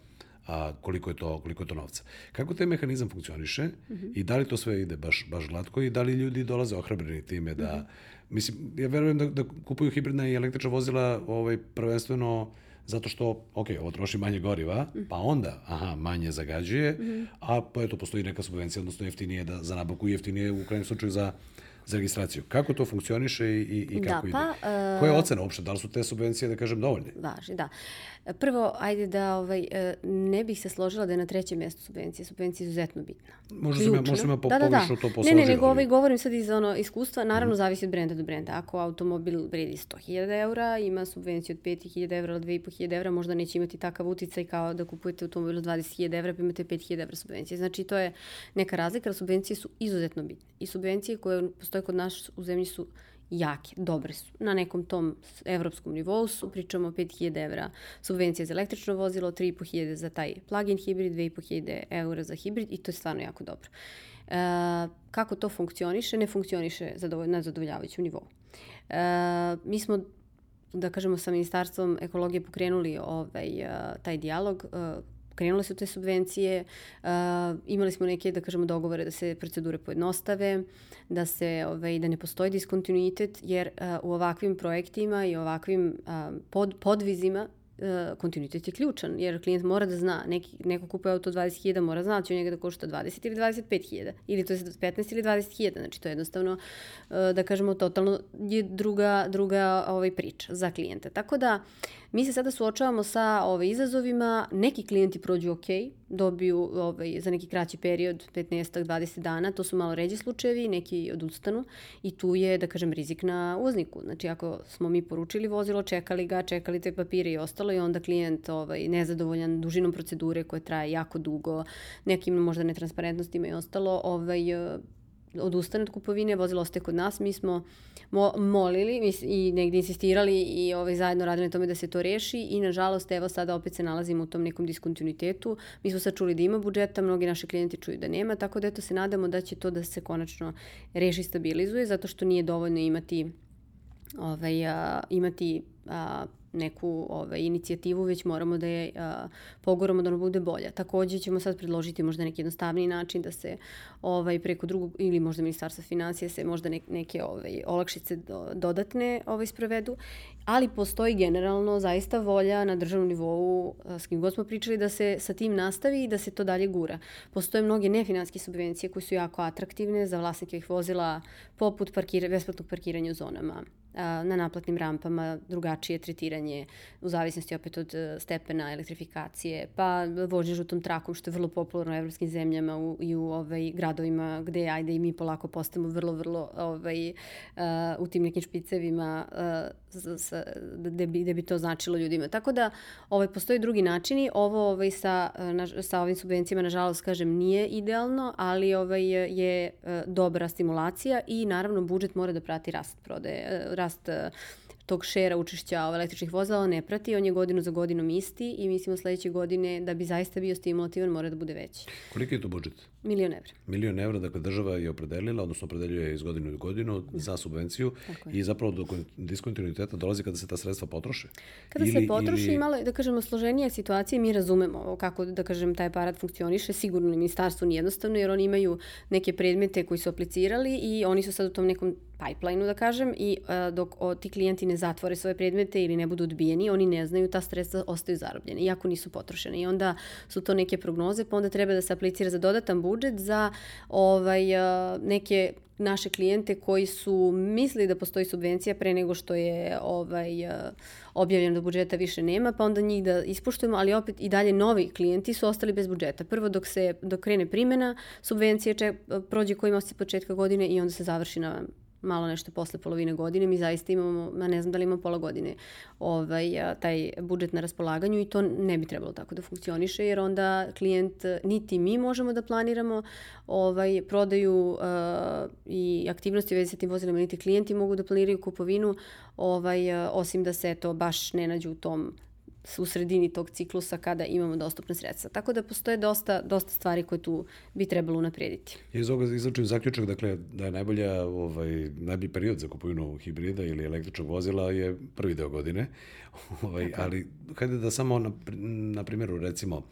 a, koliko, je to, koliko je to novca. Kako taj mehanizam funkcioniše mm -hmm. i da li to sve ide baš, baš glatko i da li ljudi dolaze ohrabreni time da... Mm -hmm. Mislim, ja verujem da, da kupuju hibridna i električna vozila ovaj, prvenstveno zato što, ok, ovo troši manje goriva, pa onda, aha, manje zagađuje, a pa eto, postoji neka subvencija, odnosno jeftinije da, za nabavku jeftinije u krajnjem slučaju za za registraciju. Kako to funkcioniše i, i, i Da, kako pa, ide? Koja je ocena uopšte? Da li su te subvencije, da kažem, dovoljne? Važni, da. Prvo, ajde da ovaj, e, ne bih se složila da je na trećem mjestu subvencije. Subvencija je izuzetno bitna. Možda sam ja, možda sam ja po, da, da, da. to Ne, posložio. ne, nego ovaj, govorim sad iz ono, iskustva, naravno zavisi od brenda do brenda. Ako automobil vredi 100.000 eura, ima subvenciju od 5.000 eura ili 2.500 eura, možda neće imati takav uticaj kao da kupujete automobil od 20.000 eura pa imate 5.000 eura subvencije. Znači to je neka razlika, ali subvencije su izuzetno bitne. I subvencije koje postoje kod nas u zemlji su jake, dobre su. Na nekom tom evropskom nivou su, pričamo o 5000 evra subvencija za električno vozilo, 3500 za taj plug-in hibrid, 2500 eura za hibrid i to je stvarno jako dobro. E, kako to funkcioniše? Ne funkcioniše zadovolj, na zadovoljavajućem nivou. E, mi smo da kažemo sa ministarstvom ekologije pokrenuli ovaj, taj dijalog krenule su te subvencije, uh, imali smo neke, da kažemo, dogovore da se procedure pojednostave, da se, ovaj, da ne postoji diskontinuitet, jer uh, u ovakvim projektima i ovakvim uh, pod, podvizima uh, kontinuitet je ključan, jer klijent mora da zna, neki, neko kupuje auto 20.000, mora zna da će njega da košta 20 ili 25.000, ili to je 15 ili 20.000, znači to je jednostavno, uh, da kažemo, totalno je druga, druga ovaj, priča za klijente. Tako da, mi se sada suočavamo sa ovaj, izazovima, neki klijenti prođu ok, dobiju ovaj, za neki kraći period, 15-20 dana, to su malo ređi slučajevi, neki odustanu i tu je, da kažem, rizik na uvozniku. Znači, ako smo mi poručili vozilo, čekali ga, čekali te papire i ostalo i onda klijent ovaj, nezadovoljan dužinom procedure koje traje jako dugo, nekim možda netransparentnostima i ostalo, ovaj, odustane od kupovine, vozilo ostaje kod nas, mi smo mo molili i negde insistirali i ovaj, zajedno radili na tome da se to reši i nažalost evo sada opet se nalazimo u tom nekom diskontinuitetu. Mi smo sad čuli da ima budžeta, mnogi naši klijenti čuju da nema, tako da eto se nadamo da će to da se konačno reši i stabilizuje, zato što nije dovoljno imati ovaj, a, imati a, neku ovaj, inicijativu, već moramo da je a, pogoramo da ona bude bolja. Takođe ćemo sad predložiti možda neki jednostavniji način da se ovaj, preko drugog ili možda ministarstva financije se možda ne, neke ovaj, olakšice do, dodatne ovaj, sprovedu, ali postoji generalno zaista volja na državnom nivou a, s kim god smo pričali da se sa tim nastavi i da se to dalje gura. Postoje mnoge nefinanske subvencije koje su jako atraktivne za vlasnike ovih vozila poput parkira, besplatnog parkiranja u zonama na naplatnim rampama, drugačije tretiranje u zavisnosti opet od e, stepena elektrifikacije, pa vožnje žutom trakom, što je vrlo popularno u evropskim zemljama u, i u ovaj, gradovima gde ajde i mi polako postajemo vrlo, vrlo ovaj, uh, u tim nekim špicevima uh, sa, gde, bi, gde bi to značilo ljudima. Tako da ovaj, postoji drugi načini. Ovo ovaj, sa, na, sa ovim subvencijama, nažalost, kažem, nije idealno, ali ovaj, je uh, dobra stimulacija i naravno budžet mora da prati rast prodaje, uh, rast tog šera učešća električnih vozila ne prati, on je godinu za godinom isti i mislimo sledeće godine da bi zaista bio stimulativan mora da bude veći. Koliki je to budžet? Milion evra. Milion evra, dakle država je opredelila, odnosno opredeljuje iz godinu u godinu da. za subvenciju i zapravo do diskontinuiteta dolazi kada se ta sredstva potroše. Kada ili, se potroši, ili... malo, da kažemo, složenije situacije, mi razumemo kako, da kažem, taj aparat funkcioniše, sigurno ni ministarstvo nije jednostavno, jer oni imaju neke predmete koji su aplicirali i oni su sad u tom nekom pipeline-u, da kažem, i uh, dok o, ti klijenti ne zatvore svoje predmete ili ne budu odbijeni, oni ne znaju, ta sredstva ostaju zarobljene, iako nisu potrošene. I onda su to neke prognoze, pa onda treba da se aplicira za dodatan budžet za ovaj, uh, neke naše klijente koji su mislili da postoji subvencija pre nego što je ovaj, uh, objavljeno da budžeta više nema, pa onda njih da ispuštujemo, ali opet i dalje novi klijenti su ostali bez budžeta. Prvo dok se dok krene primena subvencije če, prođe koji se početka godine i onda se završi na malo nešto posle polovine godine, mi zaista imamo, ma ne znam da li imamo pola godine, ovaj, taj budžet na raspolaganju i to ne bi trebalo tako da funkcioniše, jer onda klijent, niti mi možemo da planiramo ovaj, prodaju uh, i aktivnosti u vezi sa tim vozilima, niti klijenti mogu da planiraju kupovinu, ovaj, osim da se to baš ne nađu u tom u sredini tog ciklusa kada imamo dostupne sredstva. Tako da postoje dosta, dosta stvari koje tu bi trebalo unaprijediti. Iz ovoga izlačim zaključak, dakle, da je najbolja, ovaj, najbolji period za kupovinu hibrida ili električnog vozila je prvi deo godine. ovaj, ali, hajde da samo na, na primjeru, recimo,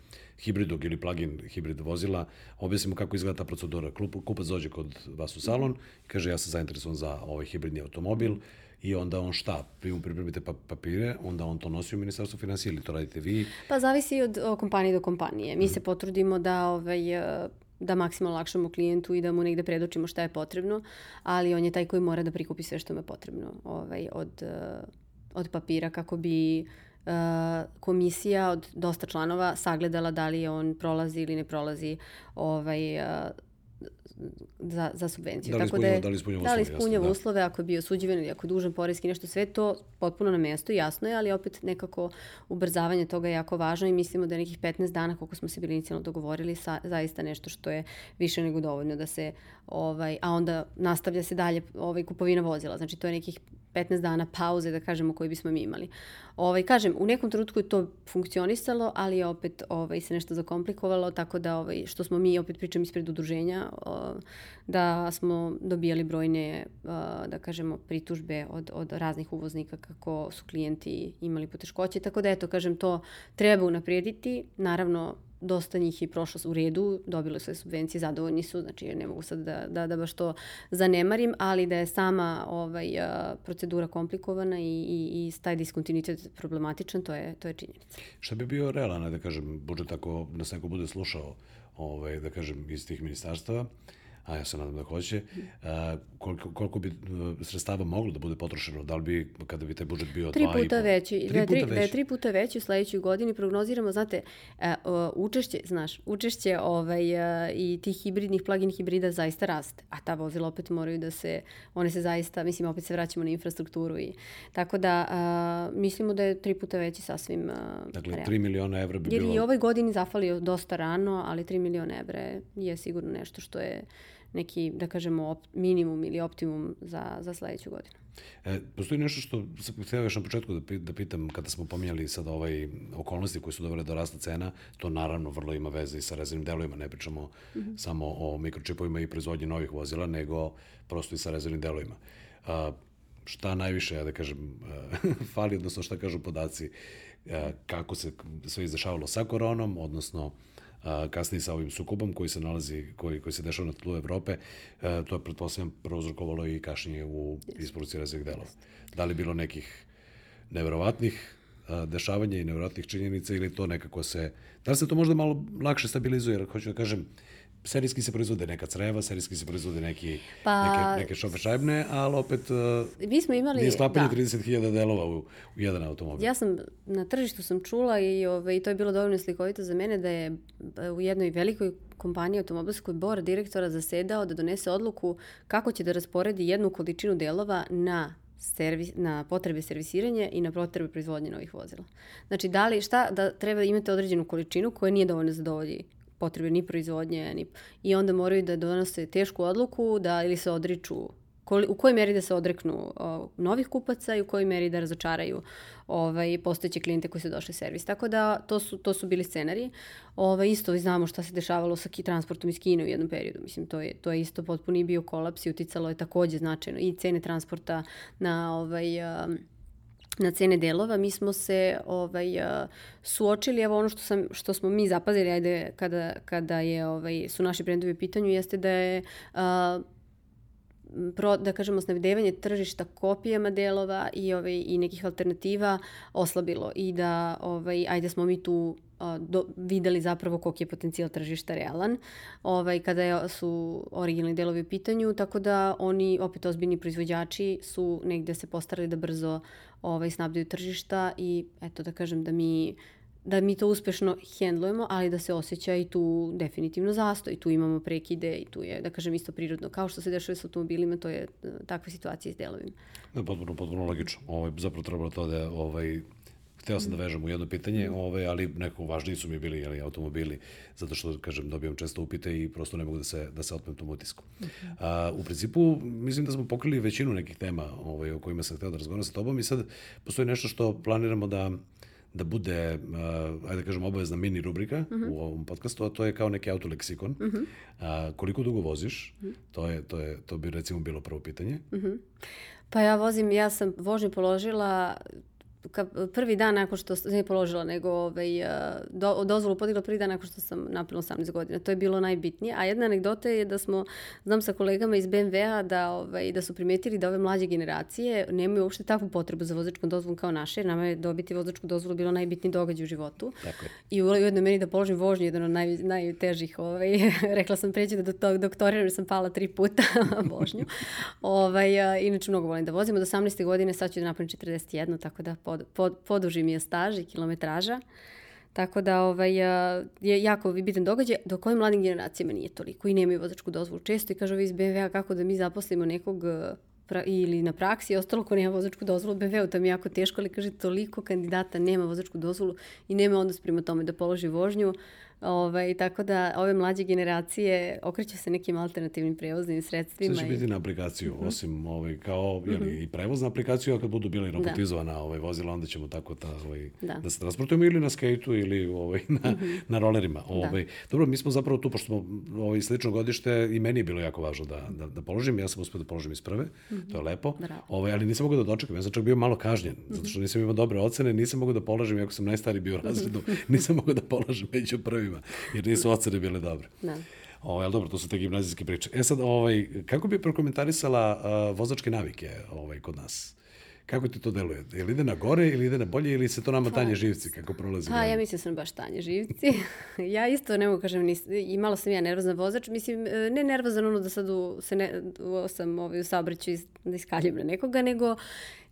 hibridog ili plug-in hibrid vozila, objasnimo kako izgleda ta procedura. Kupac dođe kod vas u salon i kaže ja sam zainteresovan za ovaj hibridni automobil, i onda on šta? Vi mu pripremite pa papire, onda on to nosi u ministarstvo financije ili to radite vi? Pa zavisi od o, kompanije do kompanije. Mi mm. se potrudimo da ovaj, e, da maksimalno lakšamo klijentu i da mu negde predočimo šta je potrebno, ali on je taj koji mora da prikupi sve što mu je potrebno ovaj, od, e, od papira kako bi uh, komisija od dosta članova sagledala da li on prolazi ili ne prolazi ovaj, uh, za, za subvenciju. Da li Tako ispunjava- je- da li ispunjava da li uslove, ispunjava jasno, da. uslove, ako je bio suđiven ili ako je dužan poreski nešto, sve to potpuno na mestu, jasno je, ali opet nekako ubrzavanje toga je jako važno i mislimo da je nekih 15 dana, koliko smo se bili inicijalno dogovorili, sa, zaista nešto što je više nego dovoljno da se, ovaj, a onda nastavlja se dalje ovaj, kupovina vozila, znači to je nekih 15 dana pauze, da kažemo, koji bismo mi imali. Ovaj, kažem, u nekom trenutku je to funkcionisalo, ali je opet ovaj, se nešto zakomplikovalo, tako da ovaj, što smo mi, opet pričam ispred udruženja, da smo dobijali brojne, da kažemo, pritužbe od, od raznih uvoznika kako su klijenti imali poteškoće, tako da eto, kažem, to treba unaprijediti, naravno, dosta njih je prošlo u redu, dobile su subvencije, zadovoljni su, znači ne mogu sad da, da, da baš to zanemarim, ali da je sama ovaj, procedura komplikovana i, i, i taj diskontinuitet problematičan, to je, to je činjenica. Šta bi bio realan, da kažem, budžet ako nas neko bude slušao, ovaj, da kažem, iz tih ministarstava, a ja se nadam da hoće, a, koliko, koliko bi e, sredstava moglo da bude potrošeno? Da li bi, kada bi taj budžet bio Tri dva i puta po- veći, Tri da tri, puta da je veći? tri puta veći u sledećoj godini prognoziramo, znate, e, o, učešće, znaš, učešće ovaj, e, i tih hibridnih plug-in hibrida zaista raste, a ta vozila opet moraju da se, one se zaista, mislim, opet se vraćamo na infrastrukturu i tako da a, mislimo da je tri puta veći sasvim a, Dakle, realno. 3 miliona evra bi Jer bilo... i ovoj godini zafalio dosta rano, ali 3 miliona evra je sigurno nešto što je neki, da kažemo, op, minimum ili optimum za, za sledeću godinu. E, postoji nešto što sam htio još na početku da, da pitam, kada smo pominjali sad ovaj okolnosti koje su dovele do rasta cena, to naravno vrlo ima veze i sa rezervnim delovima, ne pričamo samo o mikročipovima i proizvodnji novih vozila, nego prosto i sa rezervnim delovima. A, šta najviše, ja da kažem, fali, odnosno šta kažu podaci, a, kako se sve izdešavalo sa koronom, odnosno kasnije sa ovim sukobom koji se nalazi, koji, koji se dešava na tlu Evrope, to je, pretpostavljam, prouzrokovalo i kašnje u isporuci rezervnih delova. Da li bilo nekih neverovatnih dešavanja i neverovatnih činjenica ili to nekako se... Da li se to možda malo lakše stabilizuje, jer hoću da kažem, serijski se proizvode neka creva, serijski se proizvode neki, Pa- neke, neke šofe šajbne, ali opet a, Mi smo imali... nije sklapanje da. 30.000 delova u, u jedan automobil. Ja sam na tržištu sam čula i ovaj, to je bilo dovoljno slikovito za mene da je e, u jednoj velikoj kompaniji automobilskoj bor direktora zasedao da donese odluku kako će da rasporedi jednu količinu delova na servis, na potrebe servisiranja i na potrebe proizvodnje novih vozila. Znači, da li, šta, da treba imati određenu količinu koja nije dovoljno zadovolji potrebe ni proizvodnje, ni, i onda moraju da donose tešku odluku da ili se odriču koli, u kojoj meri da se odreknu o, novih kupaca i u kojoj meri da razočaraju ovaj, postojeće klijente koji su došli u servis. Tako da to su, to su bili scenariji. Ovaj, isto znamo šta se dešavalo sa transportom iz Kine u jednom periodu. Mislim, to je, to je isto potpuni bio kolaps i uticalo je takođe značajno i cene transporta na ovaj, um, na cene delova, mi smo se ovaj, suočili, evo ono što, sam, što smo mi zapazili, ajde, kada, kada je, ovaj, su naši brendovi u pitanju, jeste da je a, pro, da kažemo snabdevanje tržišta kopijama delova i ovaj i nekih alternativa oslabilo i da ovaj ajde smo mi tu a, do, videli zapravo koliki je potencijal tržišta realan ovaj, kada je, su originalni delovi u pitanju, tako da oni, opet ozbiljni proizvođači, su negde se postarali da brzo ovaj, snabdaju tržišta i eto da kažem da mi da mi to uspešno hendlujemo, ali da se osjeća i tu definitivno zastoj. Tu imamo prekide i tu je, da kažem, isto prirodno. Kao što se dešava s automobilima, to je e, takva situacija s delovima. Da, potpuno, potpuno logično. Ovaj, zapravo trebalo to da, ovaj, hteo sam da vežem u jedno pitanje, ovaj, ali nekako važniji su mi bili jeli, automobili, zato što, kažem, dobijam često upite i prosto ne mogu da se, da se otmem tom utisku. A, u principu, mislim da smo pokrili većinu nekih tema ovaj, o kojima sam hteo da razgovaram sa tobom i sad postoji nešto što planiramo da da bude, uh, ajde da kažem, obavezna mini rubrika uh -huh. u ovom podcastu, a to je kao neki autoleksikon. Uh -huh. uh, koliko dugo voziš? Uh -huh. to, je, to, je, to bi recimo bilo prvo pitanje. Uh -huh. Pa ja vozim, ja sam vožnju položila ka, prvi dan nakon što sam, ne položila, nego ovaj, do, dozvolu podigla prvi dan nakon što sam napila 18 godina. To je bilo najbitnije. A jedna anegdota je da smo, znam sa kolegama iz BMW-a da, ovaj, da su primetili da ove mlađe generacije nemaju uopšte takvu potrebu za vozačkom dozvolom kao naše, jer nama je dobiti vozačku dozvolu bilo najbitniji događaj u životu. Tako je. I ujedno meni da položim vožnju, jedan od naj, najtežih. Ovaj, rekla sam preći da do tog doktoriram jer sam pala tri puta vožnju. ovaj, a, inače mnogo volim da vozim. Od 18. godine sad ću da napravim 41, tako da pod, pod, poduži mi je staž i kilometraža. Tako da ovaj, je jako bitan događaj, do kojim mladim generacijama nije toliko i nemaju vozačku dozvolu. Često i kažu ovi iz BMW-a kako da mi zaposlimo nekog pra, ili na praksi, ostalo ko nema vozačku dozvolu, BMW-u tam je jako teško, ali kaže toliko kandidata nema vozačku dozvolu i nema onda sprema tome da položi vožnju. Ovaj, tako da ove mlađe generacije okreće se nekim alternativnim prevoznim sredstvima. Sve će i... biti na aplikaciju, mm -hmm. osim ovaj, kao jeli, mm -hmm. i prevoz na aplikaciju, a kad budu bili da. robotizovana da. ovaj, vozila, onda ćemo tako ta, ovaj, da. da se transportujemo ili na skejtu ili ovaj, na, mm -hmm. na rolerima. Da. Ovaj, da. Dobro, mi smo zapravo tu, pošto smo ovaj, slično godište, i meni je bilo jako važno da, da, da položim, ja sam uspio da položim iz prve, mm -hmm. to je lepo, Bravo. ovaj, ali nisam mogao da dočekam, ja sam čak bio malo kažnjen, mm -hmm. zato što nisam imao dobre ocene, nisam mogao da položim, iako sam najstariji bio u razredu, nisam mogao da položim među prvima, jer nisu ocene bile dobre. Da. Ovaj, ali dobro, to su te gimnazijske priče. E sad, ovaj, kako bi prokomentarisala uh, vozačke navike ovaj, kod nas? Kako ti to deluje? Je li ide na gore ili ide na bolje ili se to nama pa, tanje živci kako prolazi? Pa, ja mislim da sam baš tanje živci. ja isto ne mogu kažem, nis, imala sam ja nervozan vozač. Mislim, e, ne nervozan ono da sad u, se ne, u, sam ovaj, u saobraću iz, da iskaljim na nekoga, nego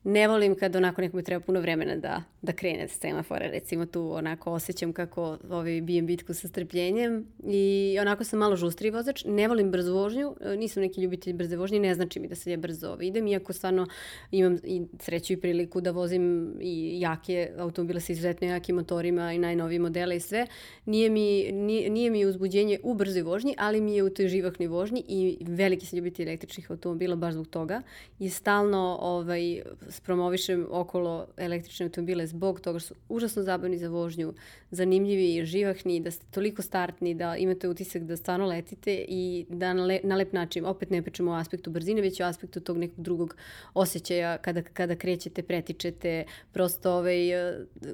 ne volim kad onako nekome treba puno vremena da, da krene s semafora. Recimo tu onako osjećam kako ovaj, bijem bitku sa strpljenjem i onako sam malo žustri vozač. Ne volim brzu vožnju, nisam neki ljubitelj brze vožnje, ne znači mi da se ja brzo ovaj, idem, iako stvarno imam i sreću i priliku da vozim i jake automobile sa izuzetno jakim motorima i najnovije modele i sve. Nije mi, nije, nije mi uzbuđenje u brzoj vožnji, ali mi je u toj živahnoj vožnji i veliki sam ljubitelj električnih automobila baš zbog toga i stalno ovaj, promovišem okolo električne automobile zbog toga što su užasno zabavni za vožnju, zanimljivi i živahni, da ste toliko startni, da imate utisak da stvarno letite i da na, le, na lep način, opet ne pričamo o aspektu brzine, već o aspektu tog nekog drugog osjećaja kada, kada krećete, pretičete, prosto ovaj,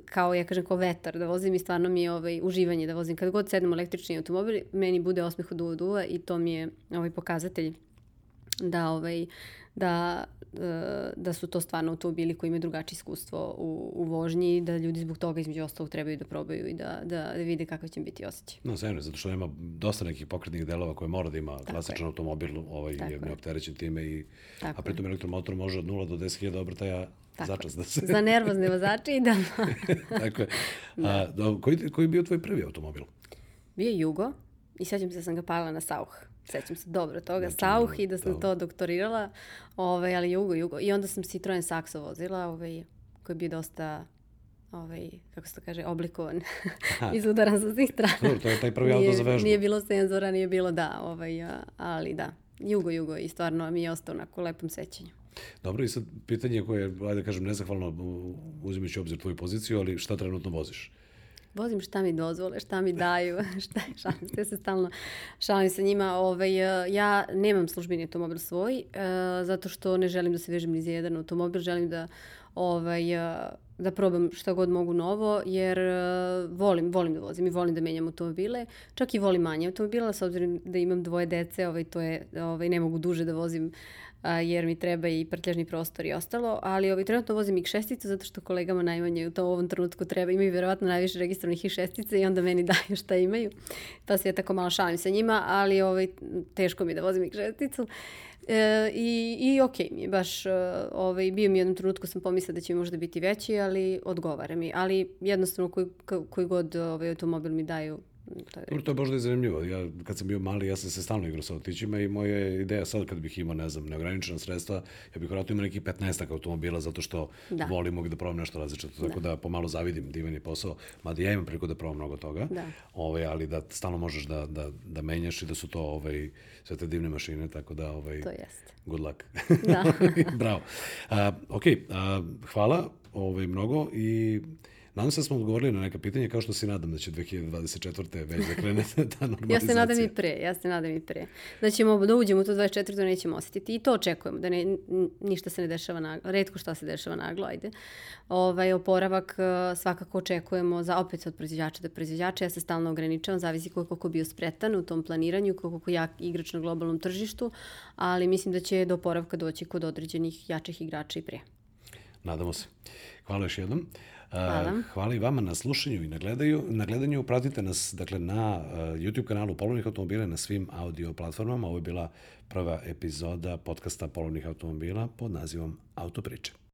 kao ja kažem, kao vetar da vozim i stvarno mi je ovaj, uživanje da vozim. Kada god sedem električni automobil, meni bude osmeh od uva i to mi je ovaj, pokazatelj da ovaj da, da su to stvarno automobili koji imaju drugačije iskustvo u, u vožnji, da ljudi zbog toga između ostalog trebaju da probaju i da, da, da vide kakav će biti osjećaj. No, zemlje, zato što ima dosta nekih pokretnih delova koje mora da ima Tako klasičan je. automobil, ovaj Tako je neopterećen time, i, Tako a pritom elektromotor može od 0 do 10.000 obrtaja Tako. začas da se... Za nervozne vozače i da... Tako je. Da. A, da, koji, koji je bio tvoj prvi automobil? Bio je Jugo i sećam se da sam ga palila na Sauh sećam se dobro toga, znači, Sauh i da sam da. to doktorirala, ovaj, ali jugo, jugo. I onda sam Citroen Saxo vozila, ovaj, koji je bio dosta ovaj, kako se to kaže, oblikovan, izudaran sa svih strana. Dobro, to je taj prvi auto za vežbu. Nije bilo senzora, nije bilo da, ovaj, ali da, jugo, jugo i stvarno mi je ostao onako lepom sećanju. Dobro, i sad pitanje koje, ajde da kažem, nezahvalno uzimajući obzir tvoju poziciju, ali šta trenutno voziš? Vozim šta mi dozvole, šta mi daju, šta, šalim se, se stalno šalim sa njima. Ovaj, e, ja nemam službeni automobil svoj, uh, zato što ne želim da se vežem ni za jedan automobil, želim da ovaj, e, da probam šta god mogu novo, jer volim, volim da vozim i volim da menjam automobile. Čak i volim manje automobila, s obzirom da imam dvoje dece, ovaj, to je, ovaj, ne mogu duže da vozim a, jer mi treba i prtljažni prostor i ostalo, ali ovaj, trenutno vozim ih šestica zato što kolegama najmanje u to u ovom trenutku treba, imaju verovatno najviše registrovanih i šestica i onda meni daju šta imaju, pa se ja tako malo šalim sa njima, ali ovaj, teško mi da vozim ih šesticu. E, i, I okay mi je, baš ovaj, bio mi jednom trenutku sam pomislila da će mi možda biti veći, ali odgovara mi. Ali jednostavno koji, koji god ovaj, automobil mi daju, Je... to je možda i zanimljivo. Ja, kad sam bio mali, ja sam se stalno igrao sa autićima i moja ideja sad kad bih imao, ne znam, neograničena sredstva, ja bih vratno imao neki 15 automobila zato što da. volim da probam nešto različito. Da. Tako da pomalo zavidim divan je posao, mada ja imam priliku da probam mnogo toga, da. ovaj, ali da stalno možeš da, da, da menjaš i da su to ovaj, sve te divne mašine, tako da ovaj, to jeste. good luck. Da. Bravo. Uh, ok, uh, hvala ovaj, mnogo i Nadam se da smo odgovorili na neka pitanja, kao što se nadam da će 2024. već da krene ta normalizacija. ja se nadam i pre, ja se nadam i pre. Da ćemo, da uđemo u to 24. nećemo osetiti. I to očekujemo, da ne, ništa se ne dešava naglo, redko šta se dešava naglo, ajde. Ovaj, oporavak e, svakako očekujemo za opet od proizvođača do proizvođača. Ja se stalno ograničavam, zavisi koliko ko bio spretan u tom planiranju, koliko jak igrač na globalnom tržištu, ali mislim da će do oporavka doći kod određenih jačih igrača i pre. Nadamo se. Hvala još jednom. Hvala. Hvala i vama na slušanju i na, gledaju, na gledanju. Pratite nas dakle, na YouTube kanalu Polovnih automobila na svim audio platformama. Ovo je bila prva epizoda podcasta Polovnih automobila pod nazivom Autopriče.